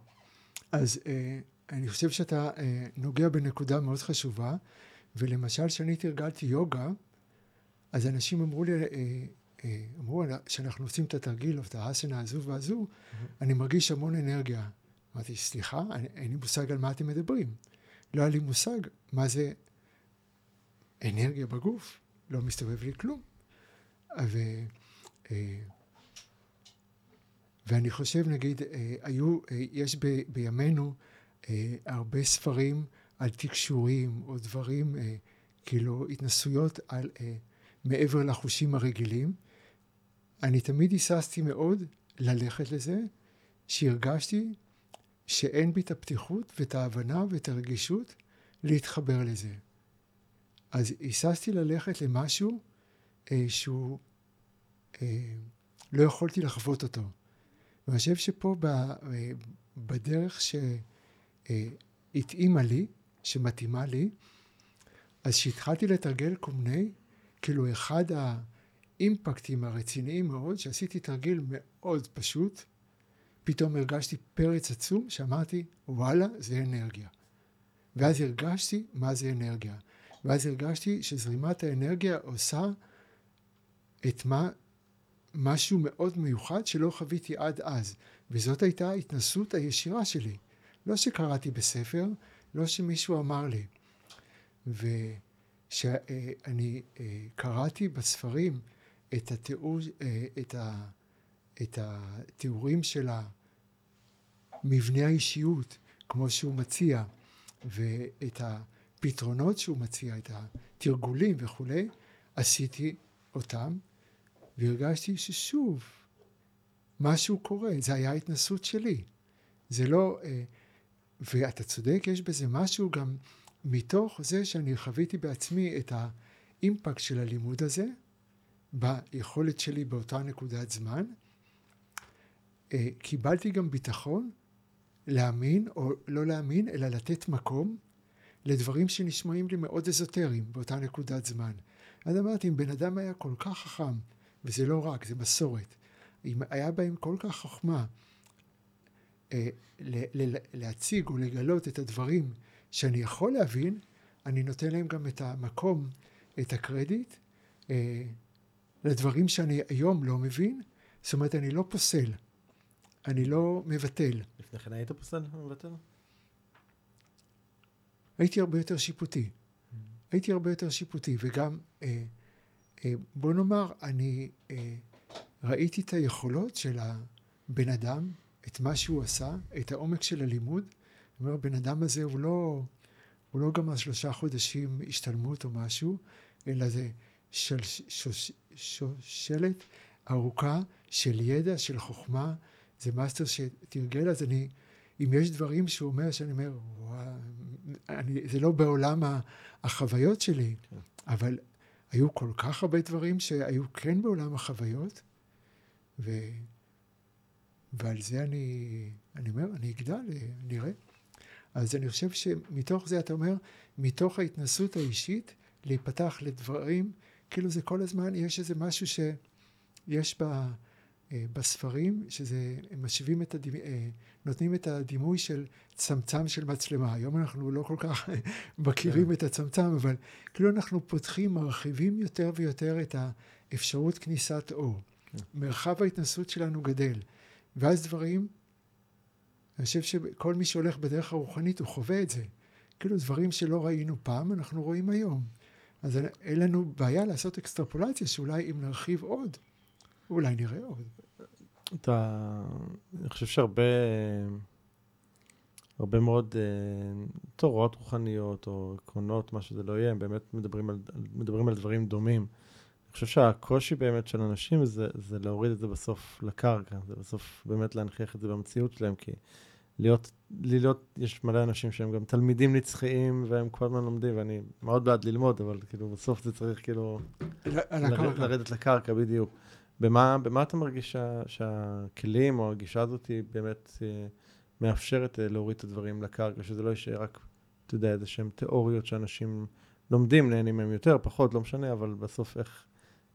אז אה, אני חושב שאתה אה, נוגע בנקודה מאוד חשובה, ולמשל כשאני תרגלתי יוגה, אז אנשים אמרו לי, אה, אמרו שאנחנו עושים את התרגיל, או את האסנה הזו והזו. אני מרגיש המון אנרגיה. אמרתי, סליחה, אני, אין לי מושג על מה אתם מדברים. לא היה לי מושג מה זה אנרגיה בגוף, לא מסתובב לי כלום. ו, אה, ואני חושב, נגיד, אה, היו, יש ב, בימינו הרבה ספרים על תקשורים, או דברים, כאילו, התנסויות על מעבר לחושים הרגילים. אני תמיד היססתי מאוד ללכת לזה, שהרגשתי שאין בי את הפתיחות ואת ההבנה ואת הרגישות להתחבר לזה. אז היססתי ללכת למשהו אה, שהוא, אה, לא יכולתי לחוות אותו. ואני חושב שפה ב, אה, בדרך שהתאימה אה, לי, שמתאימה לי, אז כשהתחלתי לתרגל קומני, כאילו אחד ה... האימפקטים הרציניים מאוד, שעשיתי תרגיל מאוד פשוט, פתאום הרגשתי פרץ עצום שאמרתי, וואלה, זה אנרגיה. ואז הרגשתי מה זה אנרגיה. ואז הרגשתי שזרימת האנרגיה עושה את מה, משהו מאוד מיוחד שלא חוויתי עד אז. וזאת הייתה ההתנסות הישירה שלי. לא שקראתי בספר, לא שמישהו אמר לי. וכשאני אה, קראתי בספרים את, התיאור, אה, את, ה, את התיאורים של מבנה האישיות, כמו שהוא מציע, ואת הפתרונות שהוא מציע, את התרגולים וכולי, עשיתי אותם, והרגשתי ששוב, משהו קורה, זה היה התנסות שלי. זה לא... אה, ואתה צודק, יש בזה משהו גם מתוך זה שאני חוויתי בעצמי את האימפקט של הלימוד הזה, ביכולת שלי באותה נקודת זמן. אה, קיבלתי גם ביטחון להאמין או לא להאמין, אלא לתת מקום לדברים שנשמעים לי מאוד אזוטריים באותה נקודת זמן. אז אמרתי, אם בן אדם היה כל כך חכם, וזה לא רק, זה מסורת, אם היה בהם כל כך חוכמה אה, להציג או לגלות את הדברים שאני יכול להבין, אני נותן להם גם את המקום, את הקרדיט, אה, לדברים שאני היום לא מבין, זאת אומרת, אני לא פוסל, אני לא מבטל. לפני כן היית פוסל ומבטל? הייתי הרבה יותר שיפוטי. Mm-hmm. הייתי הרבה יותר שיפוטי, וגם, אה, אה, בוא נאמר, אני אה, ראיתי את היכולות של הבן אדם, את מה שהוא עשה, את העומק של הלימוד. זאת אומרת, הבן אדם הזה הוא לא, הוא לא גמר שלושה חודשים השתלמות או משהו, אלא זה של, שושלת ארוכה של ידע, של חוכמה. זה מאסטר שתרגל, אז אני, אם יש דברים שהוא אומר, שאני אומר, וואו, אני, זה לא בעולם החוויות שלי, כן. אבל היו כל כך הרבה דברים שהיו כן בעולם החוויות, ו, ועל זה אני, אני אומר, אני אגדל, נראה. אז אני חושב שמתוך זה אתה אומר, מתוך ההתנסות האישית, להיפתח לדברים כאילו זה כל הזמן, יש איזה משהו שיש ב, אה, בספרים, שזה, הם משווים את הדימוי, אה, נותנים את הדימוי של צמצם של מצלמה. היום אנחנו לא כל כך מכירים כן. את הצמצם, אבל כאילו אנחנו פותחים, מרחיבים יותר ויותר את האפשרות כניסת אור. כן. מרחב ההתנסות שלנו גדל, ואז דברים אני חושב שכל מי שהולך בדרך הרוחנית הוא חווה את זה. כאילו דברים שלא ראינו פעם, אנחנו רואים היום. אז אין לנו בעיה לעשות אקסטרפולציה שאולי אם נרחיב עוד, אולי נראה עוד. אתה, אני חושב שהרבה, הרבה מאוד אה, תורות רוחניות או עקרונות, מה שזה לא יהיה, הם באמת מדברים על, מדברים על דברים דומים. אני חושב שהקושי באמת של אנשים זה, זה להוריד את זה בסוף לקרקע, זה בסוף באמת להנכיח את זה במציאות שלהם, כי להיות, להיות, יש מלא אנשים שהם גם תלמידים נצחיים והם כל הזמן לומדים, ואני מאוד בעד ללמוד, אבל כאילו בסוף זה צריך כאילו לרד, לרדת לקרקע, בדיוק. במה, במה אתה מרגיש שה, שהכלים או הגישה הזאת היא באמת אה, מאפשרת אה, להוריד את הדברים לקרקע, שזה לא יישאר רק, אתה יודע, איזה שהם תיאוריות שאנשים לומדים, נהנים מהם יותר, פחות, לא משנה, אבל בסוף איך,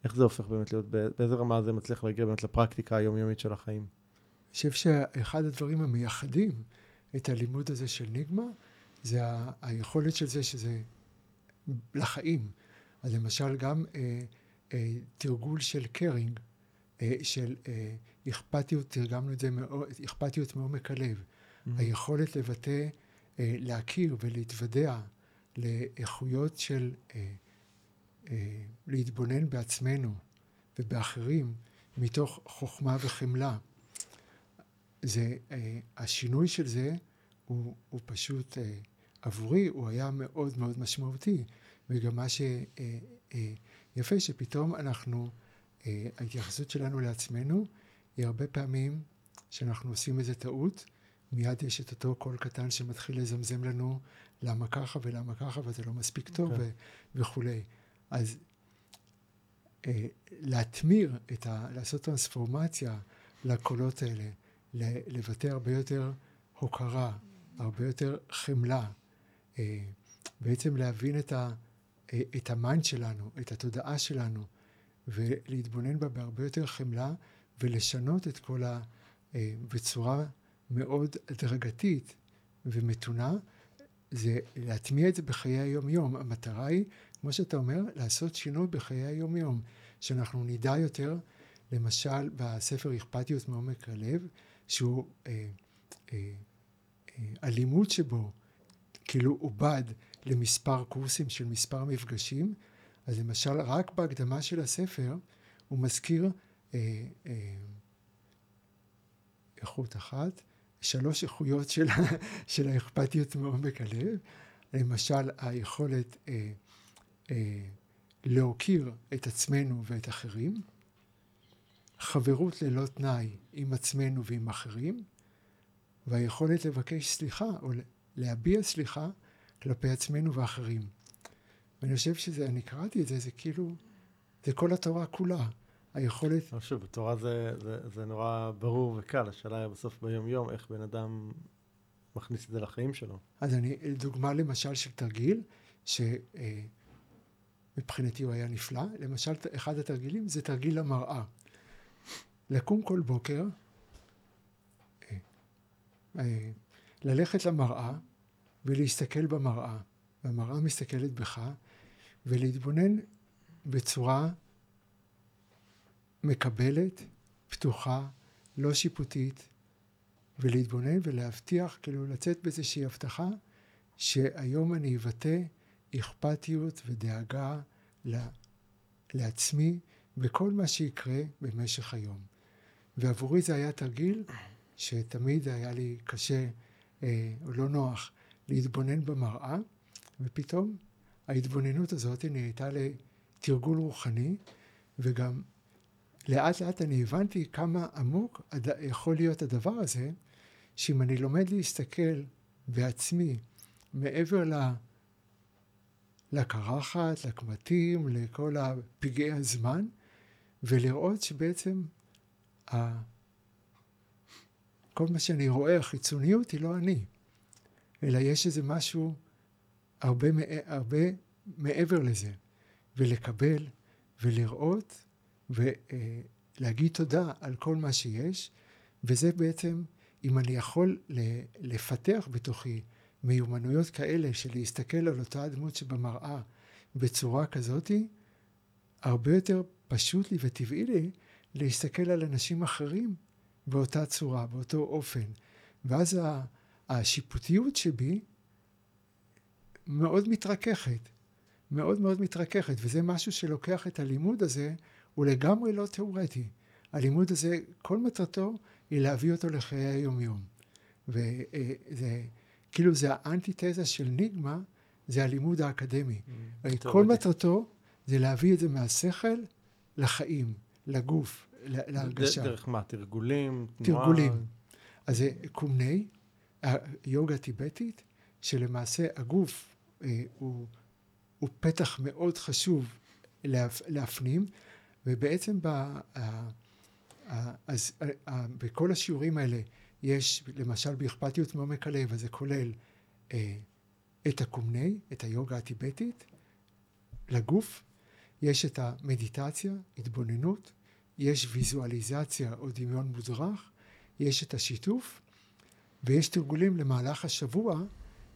איך זה הופך באמת להיות, באיזה רמה זה מצליח להגיע באמת לפרקטיקה היומיומית של החיים? חושב שאחד הדברים המייחדים את הלימוד הזה של ניגמה, זה היכולת של זה שזה לחיים. אז למשל גם אה, אה, תרגול של קרינג, אה, של אה, אכפתיות, תרגמנו את זה, מאוד, אכפתיות מעומק הלב. Mm-hmm. היכולת לבטא, אה, להכיר ולהתוודע לאיכויות של להתבונן בעצמנו ובאחרים מתוך חוכמה וחמלה. זה, השינוי של זה הוא, הוא פשוט, עבורי הוא היה מאוד מאוד משמעותי, וגם מה שיפה שפתאום אנחנו אה, ההתייחסות שלנו לעצמנו היא הרבה פעמים שאנחנו עושים איזה טעות, מיד יש את אותו קול קטן שמתחיל לזמזם לנו למה ככה ולמה ככה וזה לא מספיק טוב okay. אוקיי. ו- וכולי. אז אה, להתמיר, את ה- לעשות טרנספורמציה לקולות האלה, לבטא הרבה יותר הוקרה, הרבה יותר חמלה, אה, בעצם להבין את, ה- אה, את ה mind שלנו, את התודעה שלנו, ולהתבונן בה בהרבה יותר חמלה ולשנות את כל ה... אה, בצורה מאוד הדרגתית ומתונה, זה להטמיע את זה בחיי היום-יום. המטרה היא, כמו שאתה אומר, לעשות שינוי בחיי היום-יום, שאנחנו נדע יותר, למשל בספר אכפתיות מעומק הלב, שהוא אה, אה, אה, הלימוד שבו כאילו עובד למספר קורסים של מספר מפגשים, אז למשל, רק בהקדמה של הספר הוא מזכיר אה, אה, איכות אחת, שלוש איכויות של, של האכפתיות מעומק הלב, למשל היכולת אה, אה, להוקיר את עצמנו ואת אחרים, חברות ללא תנאי עם עצמנו ועם אחרים, והיכולת לבקש סליחה או להביע סליחה כלפי עצמנו ואחרים. ואני חושב שזה, אני קראתי את זה, זה כאילו, זה כל התורה כולה. היכולת... שוב, בתורה זה, זה, זה נורא ברור וקל, השאלה היא בסוף ביום-יום, איך בן אדם מכניס את זה לחיים שלו. אז אני, דוגמה למשל של תרגיל, שמבחינתי אה, הוא היה נפלא, למשל, אחד התרגילים זה תרגיל המראה. לקום כל בוקר, אה, אה, ללכת למראה ולהסתכל במראה, והמראה מסתכלת בך, ולהתבונן בצורה מקבלת, פתוחה, לא שיפוטית, ולהתבונן ולהבטיח, כאילו לצאת באיזושהי הבטחה, שהיום אני אבטא אכפתיות ודאגה לעצמי וכל מה שיקרה במשך היום. ועבורי זה היה תרגיל שתמיד היה לי קשה אה, או לא נוח להתבונן במראה, ופתאום ההתבוננות הזאת נהייתה לתרגול רוחני, וגם לאט לאט אני הבנתי כמה עמוק יכול להיות הדבר הזה, שאם אני לומד להסתכל בעצמי מעבר ל... לקרחת, לקמטים, לכל הפגעי הזמן, ולראות שבעצם. כל מה שאני רואה, החיצוניות היא לא אני, אלא יש איזה משהו הרבה, הרבה מעבר לזה, ולקבל ולראות ולהגיד תודה על כל מה שיש, וזה בעצם, אם אני יכול לפתח בתוכי מיומנויות כאלה של להסתכל על אותה הדמות שבמראה בצורה כזאתי, הרבה יותר פשוט לי וטבעי לי להסתכל על אנשים אחרים באותה צורה, באותו אופן, ואז השיפוטיות שבי מאוד מתרככת, מאוד מאוד מתרככת, וזה משהו שלוקח את הלימוד הזה, הוא לגמרי לא תיאורטי. הלימוד הזה, כל מטרתו היא להביא אותו לחיי היומיום. וזה, כאילו זה האנטיתזה של ניגמה, זה הלימוד האקדמי. Mm, כל מטרתו זה להביא את זה מהשכל לחיים, לגוף, להרגשה. דרך מה? תרגולים? תרגולים. אז זה קומני, היוגה הטיבטית, שלמעשה הגוף אה, הוא, הוא פתח מאוד חשוב להפ, להפנים, ובעצם ב, אה, אז אה, בכל השיעורים האלה יש, למשל באכפתיות מעומק הלב, אז זה כולל אה, את הקומני, את היוגה הטיבטית, לגוף, יש את המדיטציה, התבוננות, יש ויזואליזציה או דמיון מודרך, יש את השיתוף, ויש תרגולים למהלך השבוע,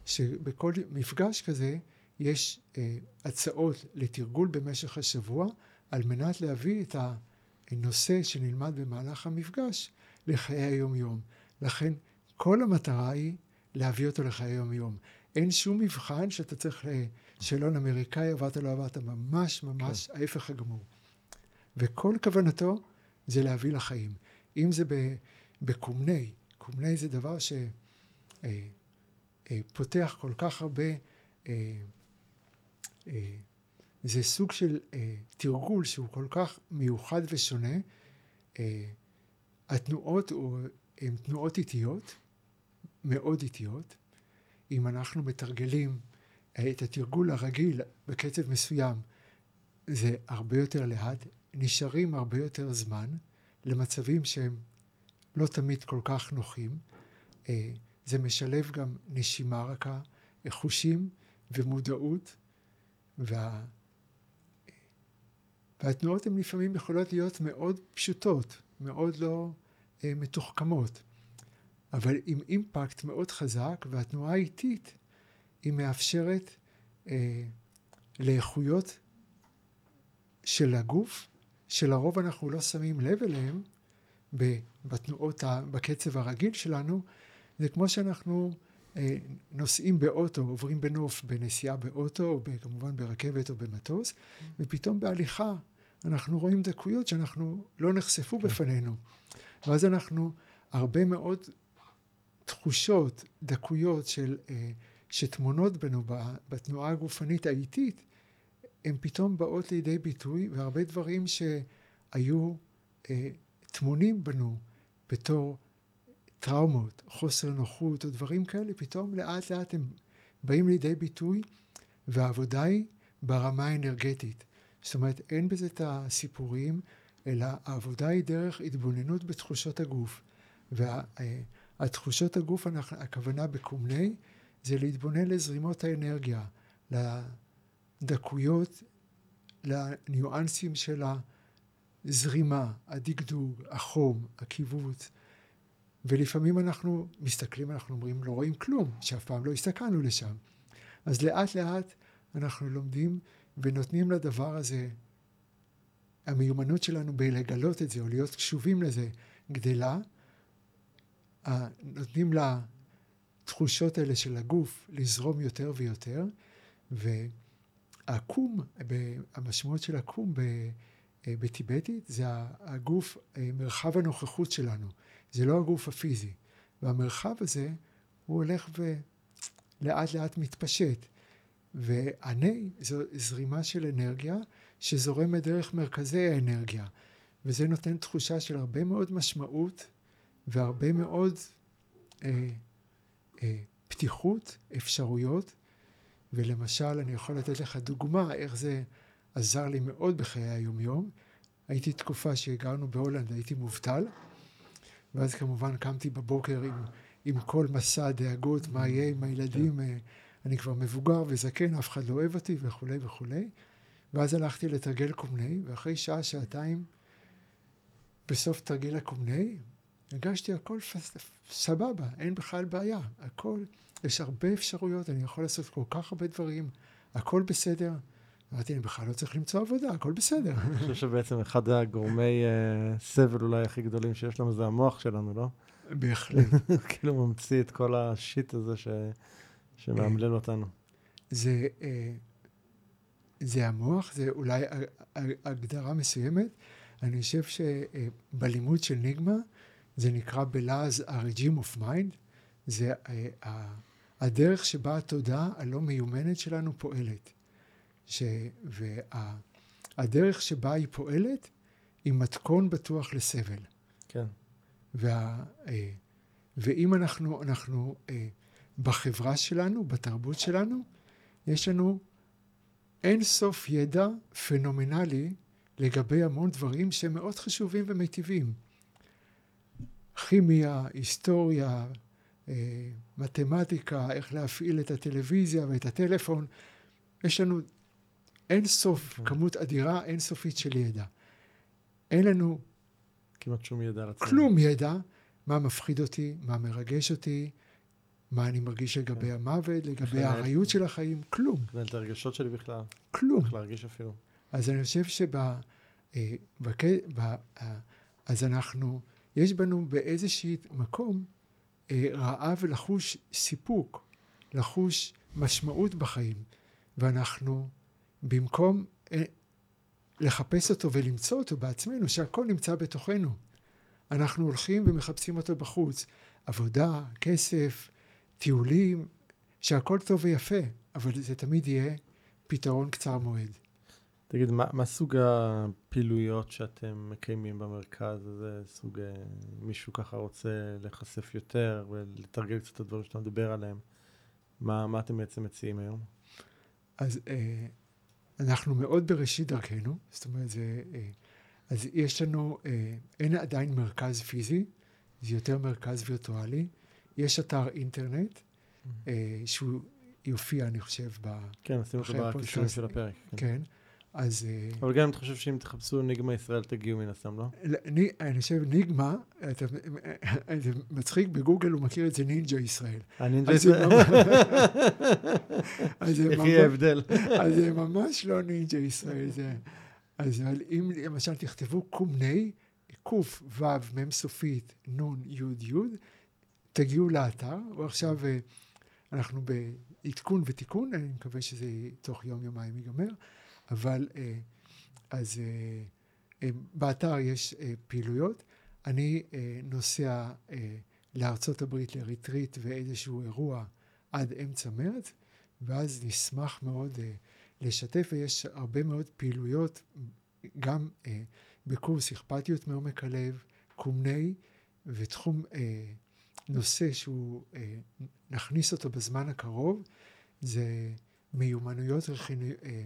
שבכל מפגש כזה יש אה, הצעות לתרגול במשך השבוע, על מנת להביא את הנושא שנלמד במהלך המפגש לחיי היום-יום. לכן כל המטרה היא להביא אותו לחיי היום-יום. אין שום מבחן שאתה צריך שאלון אמריקאי עברת לא עברת, ממש ממש כן. ההפך הגמור. וכל כוונתו זה להביא לחיים. אם זה בקומני, קומני זה דבר שפותח אה, אה, כל כך הרבה, אה, זה סוג של תרגול שהוא כל כך מיוחד ושונה. התנועות הן תנועות איטיות, מאוד איטיות. אם אנחנו מתרגלים את התרגול הרגיל בקצב מסוים, זה הרבה יותר לאט, נשארים הרבה יותר זמן למצבים שהם לא תמיד כל כך נוחים. אה, זה משלב גם נשימה רכה, חושים ומודעות, וה... והתנועות הן לפעמים יכולות להיות מאוד פשוטות, מאוד לא אה, מתוחכמות, אבל עם אימפקט מאוד חזק, והתנועה האיטית היא מאפשרת אה, לאיכויות של הגוף, שלרוב אנחנו לא שמים לב אליהם בתנועות, בקצב הרגיל שלנו, זה כמו שאנחנו אה, נוסעים באוטו, עוברים בנוף, בנסיעה באוטו, או כמובן ברכבת או במטוס, ופתאום בהליכה אנחנו רואים דקויות שאנחנו לא נחשפו כן. בפנינו. ואז אנחנו, הרבה מאוד תחושות, דקויות של, אה, שטמונות בנו בתנועה הגופנית האיטית, הן פתאום באות לידי ביטוי, והרבה דברים שהיו אה, טמונים בנו בתור טראומות, חוסר נוחות או דברים כאלה, פתאום לאט לאט הם באים לידי ביטוי, והעבודה היא ברמה האנרגטית. זאת אומרת, אין בזה את הסיפורים, אלא העבודה היא דרך התבוננות בתחושות הגוף. והתחושות הגוף, הכוונה בקומני, זה להתבונן לזרימות האנרגיה, לדקויות, לניואנסים של הזרימה, הדגדוג, החום, הקיבוץ. ולפעמים אנחנו מסתכלים, אנחנו אומרים, לא רואים כלום, שאף פעם לא הסתכלנו לשם. אז לאט לאט אנחנו לומדים ונותנים לדבר הזה, המיומנות שלנו בלגלות את זה, או להיות קשובים לזה, גדלה. נותנים לתחושות האלה של הגוף לזרום יותר ויותר, והקום, המשמעות של הקום בטיבטית, זה הגוף, מרחב הנוכחות שלנו, זה לא הגוף הפיזי. והמרחב הזה, הוא הולך ולאט לאט מתפשט. והני זו זרימה של אנרגיה שזורמת דרך מרכזי האנרגיה, וזה נותן תחושה של הרבה מאוד משמעות והרבה מאוד אה, אה, פתיחות, אפשרויות, ולמשל אני יכול לתת לך דוגמה איך זה עזר לי מאוד בחיי היומיום. הייתי תקופה שהגרנו בהולנד, הייתי מובטל, ואז כמובן קמתי בבוקר עם, עם כל מסע דאגות, מה יהיה עם הילדים, כן. אני כבר מבוגר וזקן, אף אחד לא אוהב אותי וכולי וכולי. ואז הלכתי לתרגל קומני, ואחרי שעה, שעתיים, בסוף תרגיל הקומני, הרגשתי הכל סבבה, אין בכלל בעיה, הכל, יש הרבה אפשרויות, אני יכול לעשות כל כך הרבה דברים, הכל בסדר. אמרתי, אני בכלל לא צריך למצוא עבודה, הכל בסדר. אני חושב שבעצם אחד הגורמי uh, סבל אולי הכי גדולים שיש לנו זה המוח שלנו, לא? בהחלט. כאילו ממציא את כל השיט הזה ש... שמאמלל אותנו. זה, אה, זה המוח, זה אולי הגדרה מסוימת. אני חושב שבלימוד של ניגמה זה נקרא בלעז ה-regime of mind, זה אה, הדרך שבה התודעה הלא מיומנת שלנו פועלת. ש... והדרך שבה היא פועלת היא מתכון בטוח לסבל. כן. וה... אה, ואם אנחנו, אנחנו בחברה שלנו, בתרבות שלנו, יש לנו אין סוף ידע פנומנלי לגבי המון דברים שהם מאוד חשובים ומיטיבים. כימיה, היסטוריה, אה, מתמטיקה, איך להפעיל את הטלוויזיה ואת הטלפון. יש לנו אין סוף, כן. כמות אדירה אינסופית של ידע. אין לנו... כמעט שום ידע על עצמנו. כלום ידע, מה מפחיד אותי, מה מרגש אותי, מה אני מרגיש לגבי כן. המוות, לגבי הארעיות של החיים, כלום. את הרגשות שלי בכלל. כלום. איך להרגיש אפילו. אז אני חושב שב... אה, בק... ב... אה, אז אנחנו, יש בנו באיזשהי מקום אה, רעב לחוש סיפוק, לחוש משמעות בחיים, ואנחנו במקום לחפש אותו ולמצוא אותו בעצמנו, שהכל נמצא בתוכנו, אנחנו הולכים ומחפשים אותו בחוץ. עבודה, כסף, טיולים, שהכל טוב ויפה, אבל זה תמיד יהיה פתרון קצר מועד. תגיד, מה, מה סוג הפעילויות שאתם מקיימים במרכז הזה? סוג, אה, מישהו ככה רוצה להיחשף יותר ולתרגל קצת את הדברים שאתה מדבר עליהם. מה, מה אתם בעצם מציעים היום? אז אה, אנחנו מאוד בראשית דרכנו, זאת אומרת, זה, אה, אז יש לנו, אה, אין עדיין מרכז פיזי, זה יותר מרכז וירטואלי. יש אתר אינטרנט, mm-hmm. אה, שהוא יופיע, אני חושב, ב... כן, נשים אותו בקישורים של הפרק. כן. כן. אז... אה, אבל גם אתה חושב שאם תחפשו ניגמה ישראל תגיעו מן הסתם, לא? אני חושב ניגמה, זה מצחיק, בגוגל הוא מכיר את זה נינג'ה ישראל. הנינג'ה ישראל? איך יהיה ההבדל? אז זה ממש לא נינג'ה ישראל, אז אם למשל תכתבו קומני, קו"ו, מ' סופית, נ', י', י', תגיעו לאתר, ועכשיו אה, אנחנו בעדכון ותיקון, אני מקווה שזה תוך יום יומיים ייגמר, אבל אה, אז אה, באתר יש פעילויות. אני נוסע לארצות הברית לריטריט ואיזשהו אירוע עד אמצע מרץ, ואז נשמח מאוד לשתף, ויש הרבה מאוד פעילויות, גם בקורס אכפתיות מעומק הלב, קומני ותחום נושא שהוא, אה, נכניס אותו בזמן הקרוב, זה מיומנויות, אה,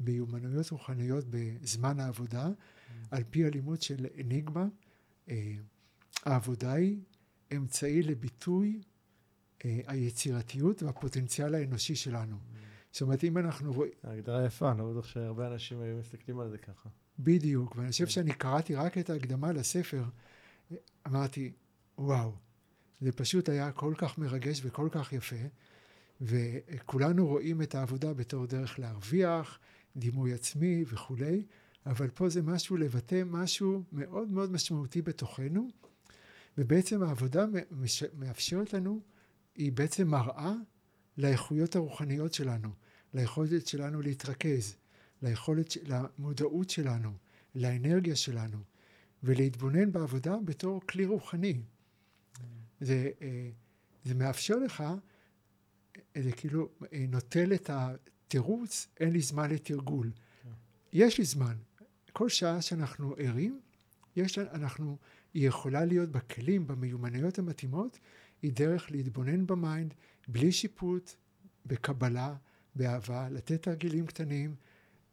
מיומנויות רוחניות בזמן העבודה, mm. על פי הלימוד של אניגמה. אה, העבודה היא אמצעי לביטוי אה, היצירתיות והפוטנציאל האנושי שלנו. Mm. זאת אומרת, אם אנחנו רואים... ההגדרה יפה, אני לא בטוח שהרבה אנשים היו מסתכלים על זה ככה. בדיוק, ואני חושב כן. שאני קראתי רק את ההקדמה לספר, אמרתי, וואו, זה פשוט היה כל כך מרגש וכל כך יפה, וכולנו רואים את העבודה בתור דרך להרוויח, דימוי עצמי וכולי, אבל פה זה משהו לבטא משהו מאוד מאוד משמעותי בתוכנו, ובעצם העבודה מאפשרת לנו, היא בעצם מראה לאיכויות הרוחניות שלנו, ליכולת שלנו להתרכז, ליכולת, למודעות שלנו, לאנרגיה שלנו, ולהתבונן בעבודה בתור כלי רוחני. זה, אה, זה מאפשר לך, אה, זה כאילו אה, נוטל את התירוץ, אין לי זמן לתרגול. כן. יש לי זמן. כל שעה שאנחנו ערים, יש, אנחנו, היא יכולה להיות בכלים, במיומנויות המתאימות, היא דרך להתבונן ב mind, בלי שיפוט, בקבלה, באהבה, לתת תרגילים קטנים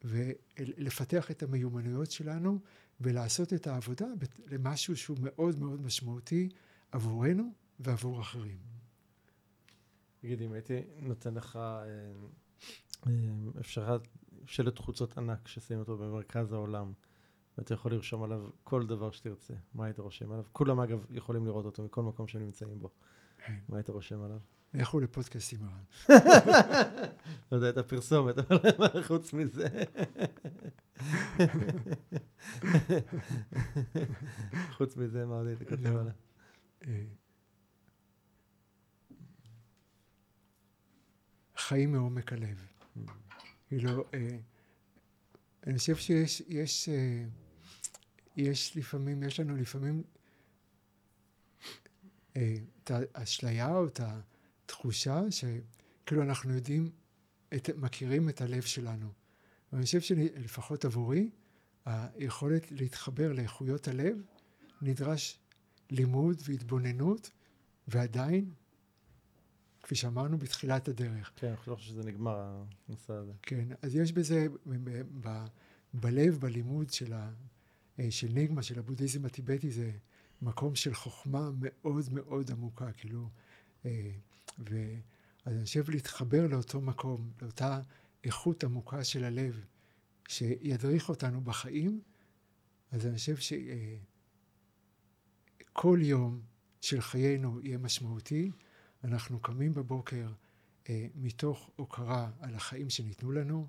ולפתח את המיומנויות שלנו ולעשות את העבודה למשהו שהוא מאוד מאוד משמעותי עבורנו ועבור אחרים. תגיד, אם הייתי נותן לך אה, אפשרת שלט חוצות ענק ששים אותו במרכז העולם, ואתה יכול לרשום עליו כל דבר שתרצה. מה היית רושם עליו? כולם, אגב, יכולים לראות אותו מכל מקום שהם נמצאים בו. כן. מה היית רושם עליו? לכו לפודקאסטים עם לא יודע, את הפרסומת, אבל חוץ מזה? חוץ מזה, מה עוד היית כותב לא. עליו? אה, חיים מעומק הלב. כאילו, אני חושב שיש יש, יש לפעמים, יש לנו לפעמים את האשליה או את התחושה שכאילו אנחנו יודעים, את, מכירים את הלב שלנו. ואני חושב שלפחות עבורי, היכולת להתחבר לאיכויות הלב נדרש לימוד והתבוננות, ועדיין, כפי שאמרנו, בתחילת הדרך. כן, אני חושב שזה נגמר, הנושא הזה. כן, אז יש בזה, ב, ב, בלב, בלימוד של, ה, אה, של ניגמה, של הבודהיזם הטיבטי, זה מקום של חוכמה מאוד מאוד עמוקה, כאילו, אה, ו... אז אני חושב להתחבר לאותו מקום, לאותה איכות עמוקה של הלב, שידריך אותנו בחיים, אז אני חושב שכל יום של חיינו יהיה משמעותי. אנחנו קמים בבוקר אה, מתוך הוקרה על החיים שניתנו לנו,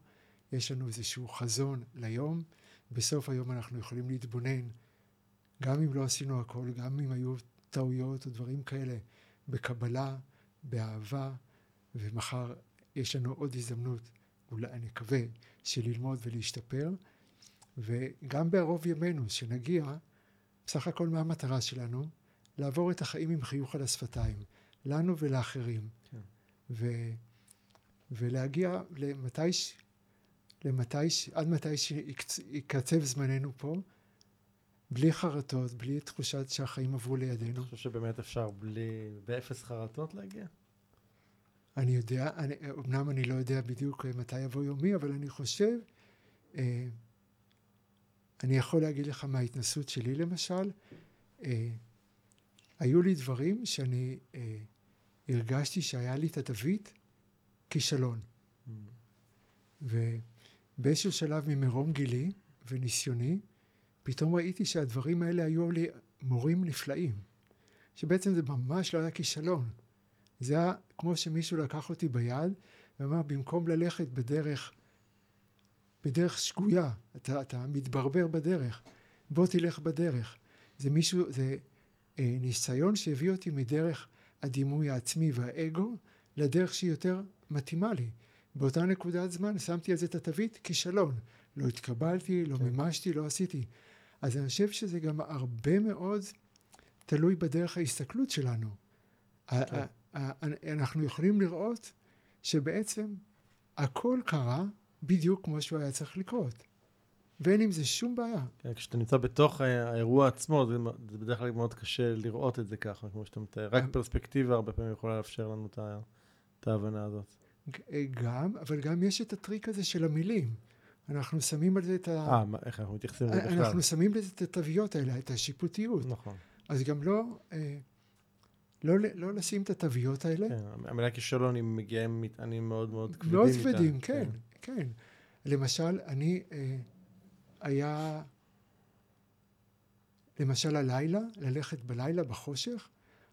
יש לנו איזשהו חזון ליום, בסוף היום אנחנו יכולים להתבונן, גם אם לא עשינו הכל, גם אם היו טעויות או דברים כאלה, בקבלה, באהבה, ומחר יש לנו עוד הזדמנות, אולי אני מקווה, של ללמוד ולהשתפר, וגם בערוב ימינו, שנגיע, בסך הכל מה המטרה שלנו? לעבור את החיים עם חיוך על השפתיים, לנו ולאחרים. כן. ו, ולהגיע למתי, למתי, עד מתי שיקצב זמננו פה, בלי חרטות, בלי תחושת שהחיים עברו לידינו. אני חושב שבאמת אפשר בלי, באפס חרטות להגיע? אני יודע, אני, אמנם אני לא יודע בדיוק מתי יבוא יומי, אבל אני חושב, אה, אני יכול להגיד לך מההתנסות שלי למשל, אה, היו לי דברים שאני אה, הרגשתי שהיה לי את התווית כישלון. Mm. ובאיזשהו שלב ממרום גילי וניסיוני, פתאום ראיתי שהדברים האלה היו לי מורים נפלאים. שבעצם זה ממש לא היה כישלון. זה היה כמו שמישהו לקח אותי ביד ואמר, במקום ללכת בדרך, בדרך שגויה, אתה, אתה מתברבר בדרך, בוא תלך בדרך. זה מישהו, זה אה, ניסיון שהביא אותי מדרך הדימוי העצמי והאגו לדרך שהיא יותר מתאימה לי. באותה נקודת זמן שמתי על זה את התווית כישלון. לא התקבלתי, לא כן. מימשתי, לא עשיתי. אז אני חושב שזה גם הרבה מאוד תלוי בדרך ההסתכלות שלנו. כן. אנחנו יכולים לראות שבעצם הכל קרה בדיוק כמו שהוא היה צריך לקרות. ואין עם זה שום בעיה. כן, כשאתה נמצא בתוך האירוע עצמו, זה, זה בדרך כלל מאוד קשה לראות את זה ככה, כמו שאתה מתאר. רק פרספקטיבה הרבה פעמים יכולה לאפשר לנו את, את ההבנה הזאת. גם, אבל גם יש את הטריק הזה של המילים. אנחנו שמים על זה את ה... אה, איך אנחנו מתייחסים לזה בכלל? אנחנו שמים לזה את התוויות האלה, את השיפוטיות. נכון. אז גם לא... אה, לא, לא לשים את התוויות האלה. כן, המילה כישלון היא מגיעה עם מטענים מאוד מאוד כבדים. מאוד כבדים, כן, כן, כן. למשל, אני, אה, היה, למשל הלילה, ללכת בלילה בחושך,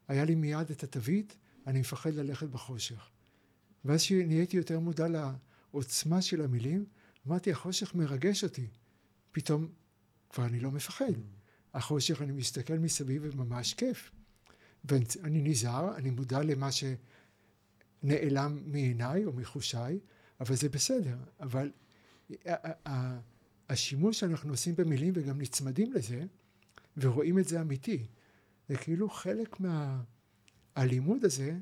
היה לי מיד את התווית, אני מפחד ללכת בחושך. ואז כשנהייתי יותר מודע לעוצמה של המילים, אמרתי, החושך מרגש אותי. פתאום כבר אני לא מפחד. החושך, אני מסתכל מסביב וממש כיף. ואני נזהר, אני מודע למה שנעלם מעיניי או מחושיי, אבל זה בסדר. אבל השימוש שאנחנו עושים במילים וגם נצמדים לזה, ורואים את זה אמיתי, זה כאילו חלק מהלימוד הזה,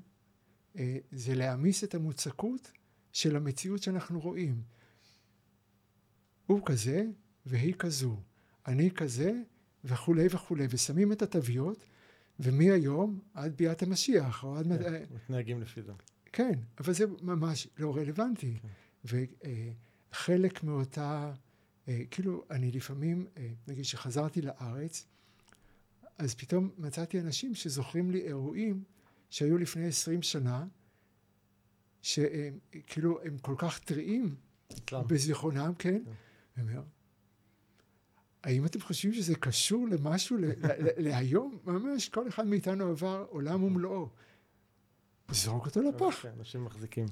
אה, זה להעמיס את המוצקות של המציאות שאנחנו רואים. הוא כזה והיא כזו, אני כזה וכולי וכולי, ושמים את התוויות ומהיום עד ביאת המשיח, או עד... כן, מתנהגים לפי זה. כן, אבל זה ממש לא רלוונטי. כן. וחלק מאותה, אה, כאילו, אני לפעמים, אה, נגיד שחזרתי לארץ, אז פתאום מצאתי אנשים שזוכרים לי אירועים שהיו לפני עשרים שנה, שהם כאילו, הם כל כך טריים בזיכרונם, כן? כן. האם אתם חושבים שזה קשור למשהו להיום? ממש כל אחד מאיתנו עבר עולם ומלואו. זרוק אותו לפח. כן, אנשים מחזיקים.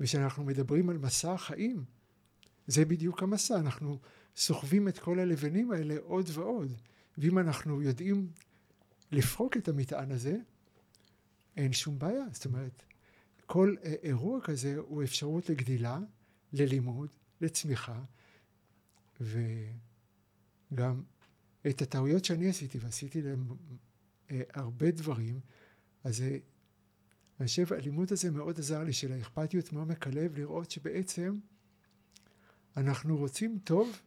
וכשאנחנו מדברים על מסע החיים, זה בדיוק המסע, אנחנו סוחבים את כל הלבנים האלה עוד ועוד. ואם אנחנו יודעים לפרוק את המטען הזה, אין שום בעיה. זאת אומרת, כל אה, אירוע כזה הוא אפשרות לגדילה, ללימוד, לצמיחה, וגם את הטעויות שאני עשיתי, ועשיתי להם אה, הרבה דברים, אז אה, אני חושב, הלימוד הזה מאוד עזר לי, של האכפתיות מעומק הלב, לראות שבעצם אנחנו רוצים טוב,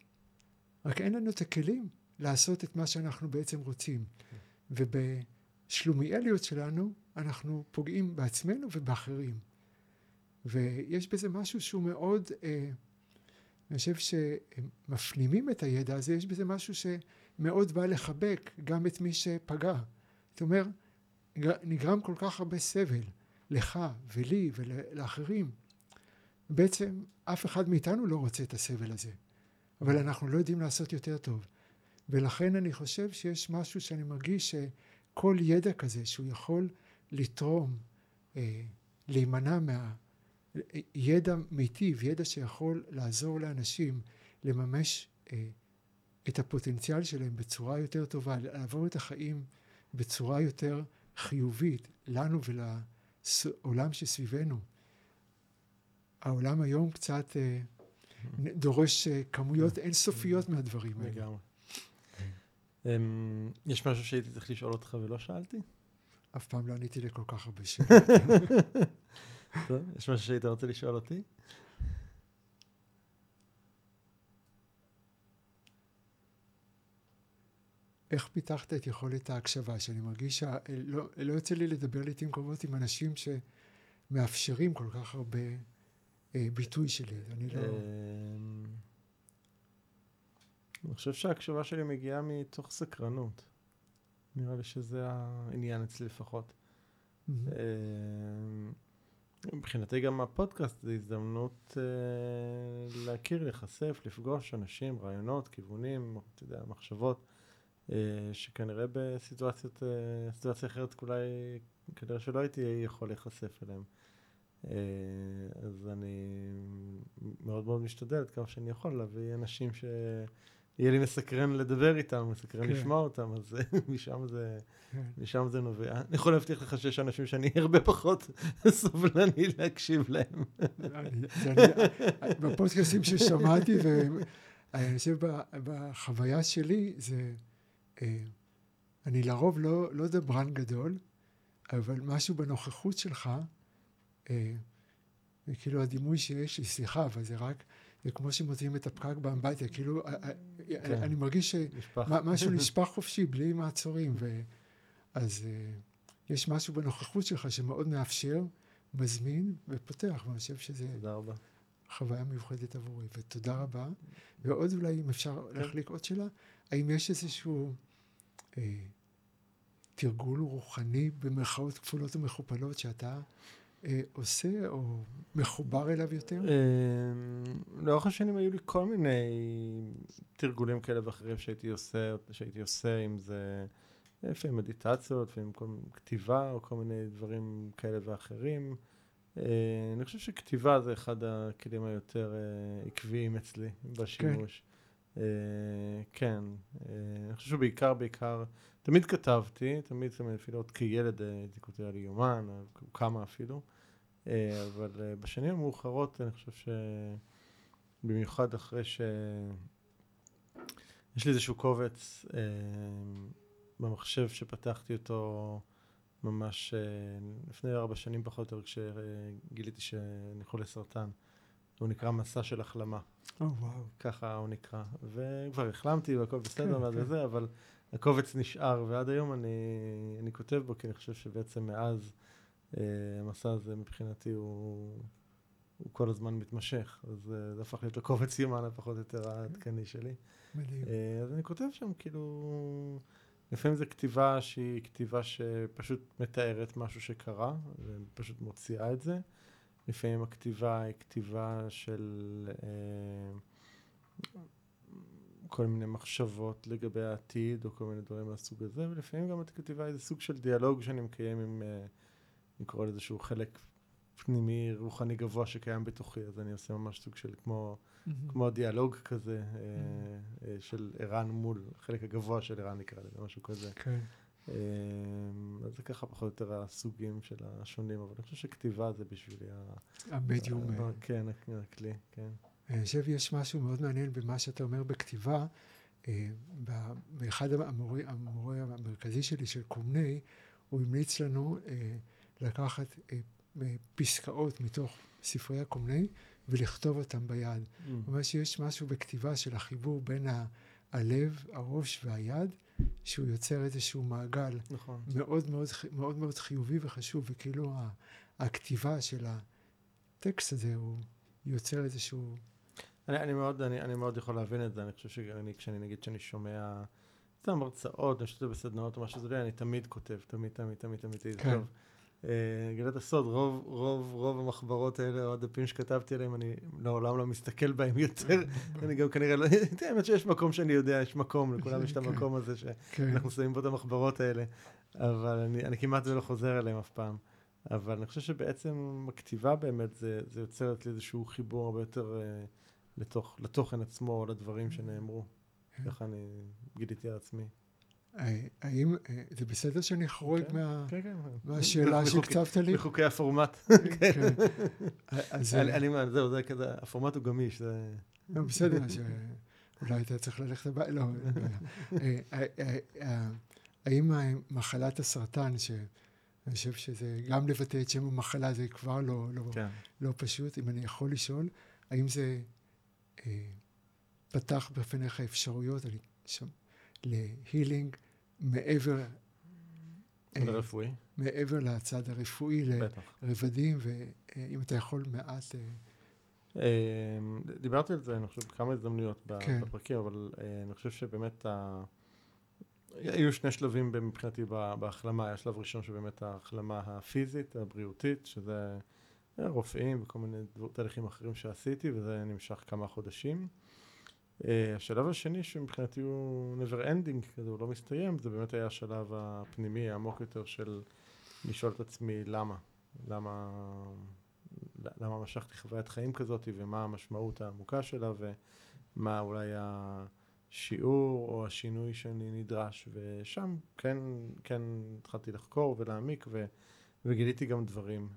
רק אין לנו את הכלים לעשות את מה שאנחנו בעצם רוצים. ובשלומיאליות שלנו אנחנו פוגעים בעצמנו ובאחרים. ויש בזה משהו שהוא מאוד, אה, אני חושב שמפנימים את הידע הזה, יש בזה משהו שמאוד בא לחבק גם את מי שפגע. זאת אומרת, נגרם כל כך הרבה סבל לך ולי ולאחרים. בעצם אף אחד מאיתנו לא רוצה את הסבל הזה, אבל אנחנו לא יודעים לעשות יותר טוב. ולכן אני חושב שיש משהו שאני מרגיש שכל ידע כזה שהוא יכול לתרום, אה, להימנע מה... ידע מיטיב, ידע שיכול לעזור לאנשים לממש אה, את הפוטנציאל שלהם בצורה יותר טובה, לעבור את החיים בצורה יותר חיובית לנו ולעולם שסביבנו. העולם היום קצת אה, דורש אה, כמויות אינסופיות מהדברים האלה. לגמרי. אמ, יש משהו שהייתי צריך לשאול אותך ולא שאלתי? אף פעם לא עניתי לכל כך הרבה שאלות. יש משהו שהיית רוצה לשאול אותי? איך פיתחת את יכולת ההקשבה, שאני מרגיש שלא לא יוצא לי לדבר לעיתים קרובות עם אנשים שמאפשרים כל כך הרבה ביטוי שלי, אני לא... אמ, אני חושב שההקשבה שלי מגיעה מתוך סקרנות. נראה לי שזה העניין אצלי לפחות. אמ, מבחינתי גם הפודקאסט זה הזדמנות אה, להכיר, להיחשף, לפגוש אנשים, רעיונות, כיוונים, אתה יודע, מחשבות, אה, שכנראה בסיטואציות, אה, סיטואציה אחרת אולי, כנראה שלא הייתי יכול להיחשף אליהם. אה, אז אני מאוד מאוד משתדל עד כמה שאני יכול להביא אנשים שיהיה לי מסקרן לדבר איתם, מסקרן כן. לשמוע אותם, אז משם זה, כן. משם זה נובע. אני יכול להבטיח לך שיש אנשים שאני הרבה פחות סובלני להקשיב להם. בפודקאסים ששמעתי, ואני חושב בחוויה שלי, זה, אה, אני לרוב לא, לא דברן גדול, אבל משהו בנוכחות שלך, וכאילו הדימוי שיש לי, סליחה, אבל זה רק, זה כמו שמוצאים את הפקק באמבטיה, כאילו, אה, אה, כן. אני מרגיש שמשהו נשפך חופשי, בלי מעצורים, אז יש משהו בנוכחות שלך שמאוד מאפשר, מזמין ופותח, ואני חושב שזה... תודה רבה. חוויה מיוחדת עבורי, ותודה רבה. ועוד אולי, אם אפשר כן. להחליק עוד שאלה, האם יש איזשהו אה, תרגול רוחני במרכאות כפולות ומכופלות שאתה אה, עושה או מחובר אליו יותר? אה, לאורך השנים היו לי כל מיני תרגולים כאלה ואחרים שהייתי עושה, שהייתי עושה, אם זה לפעמים מדיטציות, לפעמים כתיבה או כל מיני דברים כאלה ואחרים. אה, אני חושב שכתיבה זה אחד הכלים היותר עקביים אצלי בשימוש. כן. כן, אני חושב שבעיקר, בעיקר, תמיד כתבתי, תמיד, אפילו עוד כילד הייתי כותב לי יומן, כמה אפילו. אה, אבל אה, בשנים המאוחרות אני חושב שבמיוחד אחרי ש... יש לי איזשהו קובץ אה, במחשב שפתחתי אותו ממש לפני ארבע שנים פחות או יותר כשגיליתי שאני חולה סרטן. הוא נקרא מסע של החלמה. oh, וואו. Wow. ככה הוא נקרא. וכבר החלמתי והכל בסדר כן, ואז כן. זה, אבל הקובץ נשאר ועד היום אני, אני כותב בו כי אני חושב שבעצם מאז המסע הזה מבחינתי הוא, הוא כל הזמן מתמשך, אז אה, זה הפך להיות לקובץ יומן הפחות או יותר העדכני שלי. מדהים. אה, אז אני כותב שם כאילו, לפעמים זו כתיבה שהיא כתיבה שפשוט מתארת משהו שקרה, ופשוט מוציאה את זה. לפעמים הכתיבה היא כתיבה של אה, כל מיני מחשבות לגבי העתיד, או כל מיני דברים מהסוג הזה, ולפעמים גם הכתיבה היא סוג של דיאלוג שאני מקיים עם... אה, אני קורא לזה שהוא חלק פנימי רוחני גבוה שקיים בתוכי, אז אני עושה ממש סוג של כמו, mm-hmm. כמו דיאלוג כזה mm-hmm. אה, של ערן מול החלק הגבוה של ערן נקרא לזה, משהו כזה. כן. אז זה ככה פחות או יותר הסוגים של השונים, אבל אני חושב שכתיבה זה בשבילי ה... המדיום. כן, הכלי, כן. אני חושב יש משהו מאוד מעניין במה שאתה אומר בכתיבה. באחד המורה, המורה המרכזי שלי של קומני, הוא המליץ לנו לקחת פסקאות מתוך ספרי הקומני ולכתוב אותם ביד. Mm. זאת אומרת שיש משהו בכתיבה של החיבור בין הלב, הראש והיד, שהוא יוצר איזשהו מעגל נכון. מאוד, מאוד, מאוד מאוד חיובי וחשוב, וכאילו הכתיבה של הטקסט הזה הוא יוצר איזשהו... אני, אני, מאוד, אני, אני מאוד יכול להבין את זה, אני חושב שאני, כשאני נגיד שאני שומע סתם הרצאות, אני חושב בסדנאות או משהו כזה, אני תמיד כותב, תמיד, תמיד, תמיד, תמיד, תמיד, כן. טוב. אה, גילת הסוד, רוב, רוב, רוב המחברות האלה, או הדפים שכתבתי עליהם, אני לעולם לא מסתכל בהם יותר. אני גם כנראה לא, האמת שיש מקום שאני יודע, יש מקום, לכולם יש את כן. המקום הזה שאנחנו שמים בו את המחברות האלה, אבל אני, אני כמעט ולא חוזר אליהם אף פעם. אבל אני חושב שבעצם הכתיבה באמת, זה, זה יוצר לי איזשהו חיבור הרבה יותר uh, לתוך, לתוכן עצמו, לדברים שנאמרו. כן. ככה אני גיליתי על עצמי. האם אה, זה בסדר שאני חורג כן, כן, כן. מהשאלה שהקצבת לי? מחוקי הפורמט. כן. אני, אומר, זהו, זה כזה, הפורמט הוא גמיש. לא, בסדר, אולי אתה צריך ללכת הביתה, לא. אה, אה, האם מחלת הסרטן, שאני חושב שזה, גם לבטא את שם המחלה זה כבר לא, לא, לא פשוט, אם אני יכול לשאול, האם זה פתח בפניך אפשרויות להילינג מעבר... אה, לרפואי? מעבר לצד הרפואי, לרבדים, ואם אתה יכול מעט... אה, אה, דיברתי על זה, אני חושב, בכמה הזדמנויות כן. בפרקים, אבל אני חושב שבאמת ה... היו שני שלבים מבחינתי בהחלמה, היה שלב ראשון שבאמת ההחלמה הפיזית, הבריאותית, שזה רופאים וכל מיני תהליכים אחרים שעשיתי, וזה נמשך כמה חודשים. Uh, השלב השני שמבחינתי הוא never ending, כזה הוא לא מסתיים, זה באמת היה השלב הפנימי העמוק יותר של לשאול את עצמי למה, למה, למה משכתי חוויית חיים כזאת ומה המשמעות העמוקה שלה ומה אולי השיעור או השינוי שאני נדרש ושם כן, כן התחלתי לחקור ולהעמיק ו, וגיליתי גם דברים.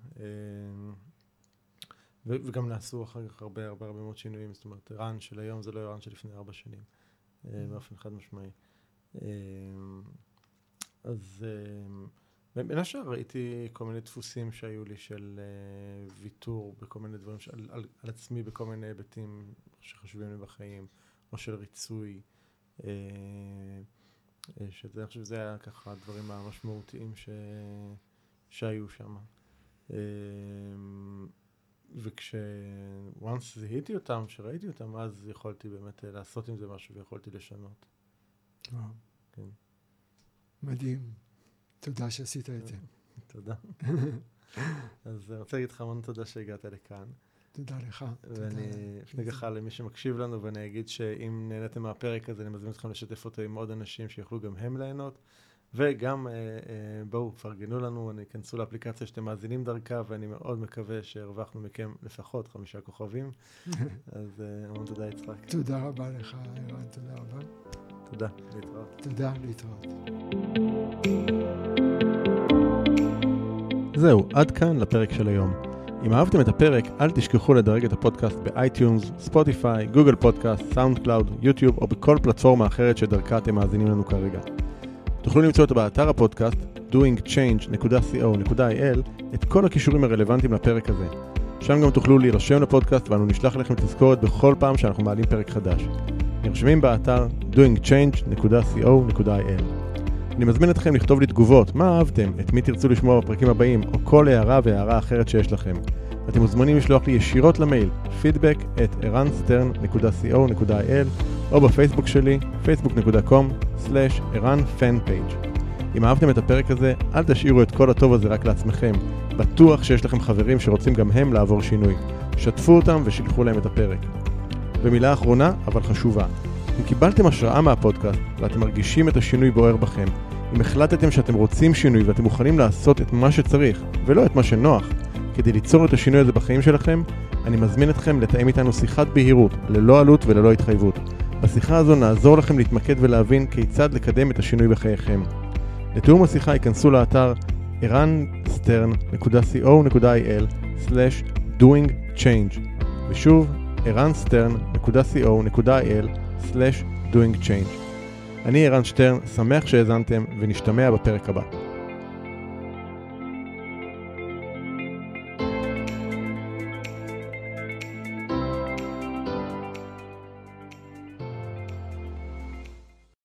וגם נעשו אחר כך הרבה הרבה הרבה מאוד שינויים, זאת אומרת, ערן של היום זה לא ערן של לפני ארבע שנים, אה, mm-hmm. באופן חד משמעי. אה, אז אה, בין השאר ראיתי כל מיני דפוסים שהיו לי של ויתור בכל מיני דברים, על, על, על עצמי בכל מיני היבטים שחשובים לי בחיים, או של ריצוי. שזה, אני חושב שזה היה ככה הדברים המשמעותיים ש... שהיו שם. וכש-once זיהיתי אותם, כשראיתי אותם, אז יכולתי באמת אה, לעשות עם זה משהו ויכולתי לשנות. וואו. כן. מדהים. תודה שעשית את זה. תודה. אז אני רוצה להגיד לך המון תודה שהגעת לכאן. תודה לך. ואני אפנה ככה למי שמקשיב לנו, ואני אגיד שאם נהניתם מהפרק הזה, אני מזמין אתכם לשתף אותו עם עוד אנשים שיוכלו גם הם ליהנות. וגם אה, אה, בואו, פרגנו לנו, כנסו לאפליקציה שאתם מאזינים דרכה, ואני מאוד מקווה שהרווחנו מכם לפחות חמישה כוכבים. אז אה, המון תודה, יצחק. תודה רבה לך, ערן, תודה רבה. תודה, להתראות. תודה, להתראות. זהו, עד כאן לפרק של היום. אם אהבתם את הפרק, אל תשכחו לדרג את הפודקאסט ב iTunes, Spotify, Google Podcast, SoundCloud, YouTube או בכל פלטפורמה אחרת שדרכה אתם מאזינים לנו כרגע. תוכלו למצוא אותו באתר הפודקאסט doingchange.co.il את כל הכישורים הרלוונטיים לפרק הזה. שם גם תוכלו להירשם לפודקאסט ואנו נשלח לכם תזכורת בכל פעם שאנחנו מעלים פרק חדש. נרשמים באתר doingchange.co.il אני מזמין אתכם לכתוב לי תגובות, מה אהבתם, את מי תרצו לשמוע בפרקים הבאים, או כל הערה והערה אחרת שיש לכם. אתם מוזמנים לשלוח לי ישירות למייל feedback at ערנסטרן.co.il או בפייסבוק שלי facebook.com/ערנfanpage. אם אהבתם את הפרק הזה, אל תשאירו את כל הטוב הזה רק לעצמכם. בטוח שיש לכם חברים שרוצים גם הם לעבור שינוי. שתפו אותם ושילחו להם את הפרק. ומילה אחרונה, אבל חשובה. אם קיבלתם השראה מהפודקאסט ואתם מרגישים את השינוי בוער בכם, אם החלטתם שאתם רוצים שינוי ואתם מוכנים לעשות את מה שצריך ולא את מה שנוח, כדי ליצור את השינוי הזה בחיים שלכם, אני מזמין אתכם לתאם איתנו שיחת בהירות, ללא עלות וללא התחייבות. בשיחה הזו נעזור לכם להתמקד ולהבין כיצד לקדם את השינוי בחייכם. לתיאום השיחה ייכנסו לאתר ערנסטרן.co.il/doingchange ושוב, ערנסטרן.co.il/doingchange אני ערן שטרן, שמח שהאזנתם ונשתמע בפרק הבא.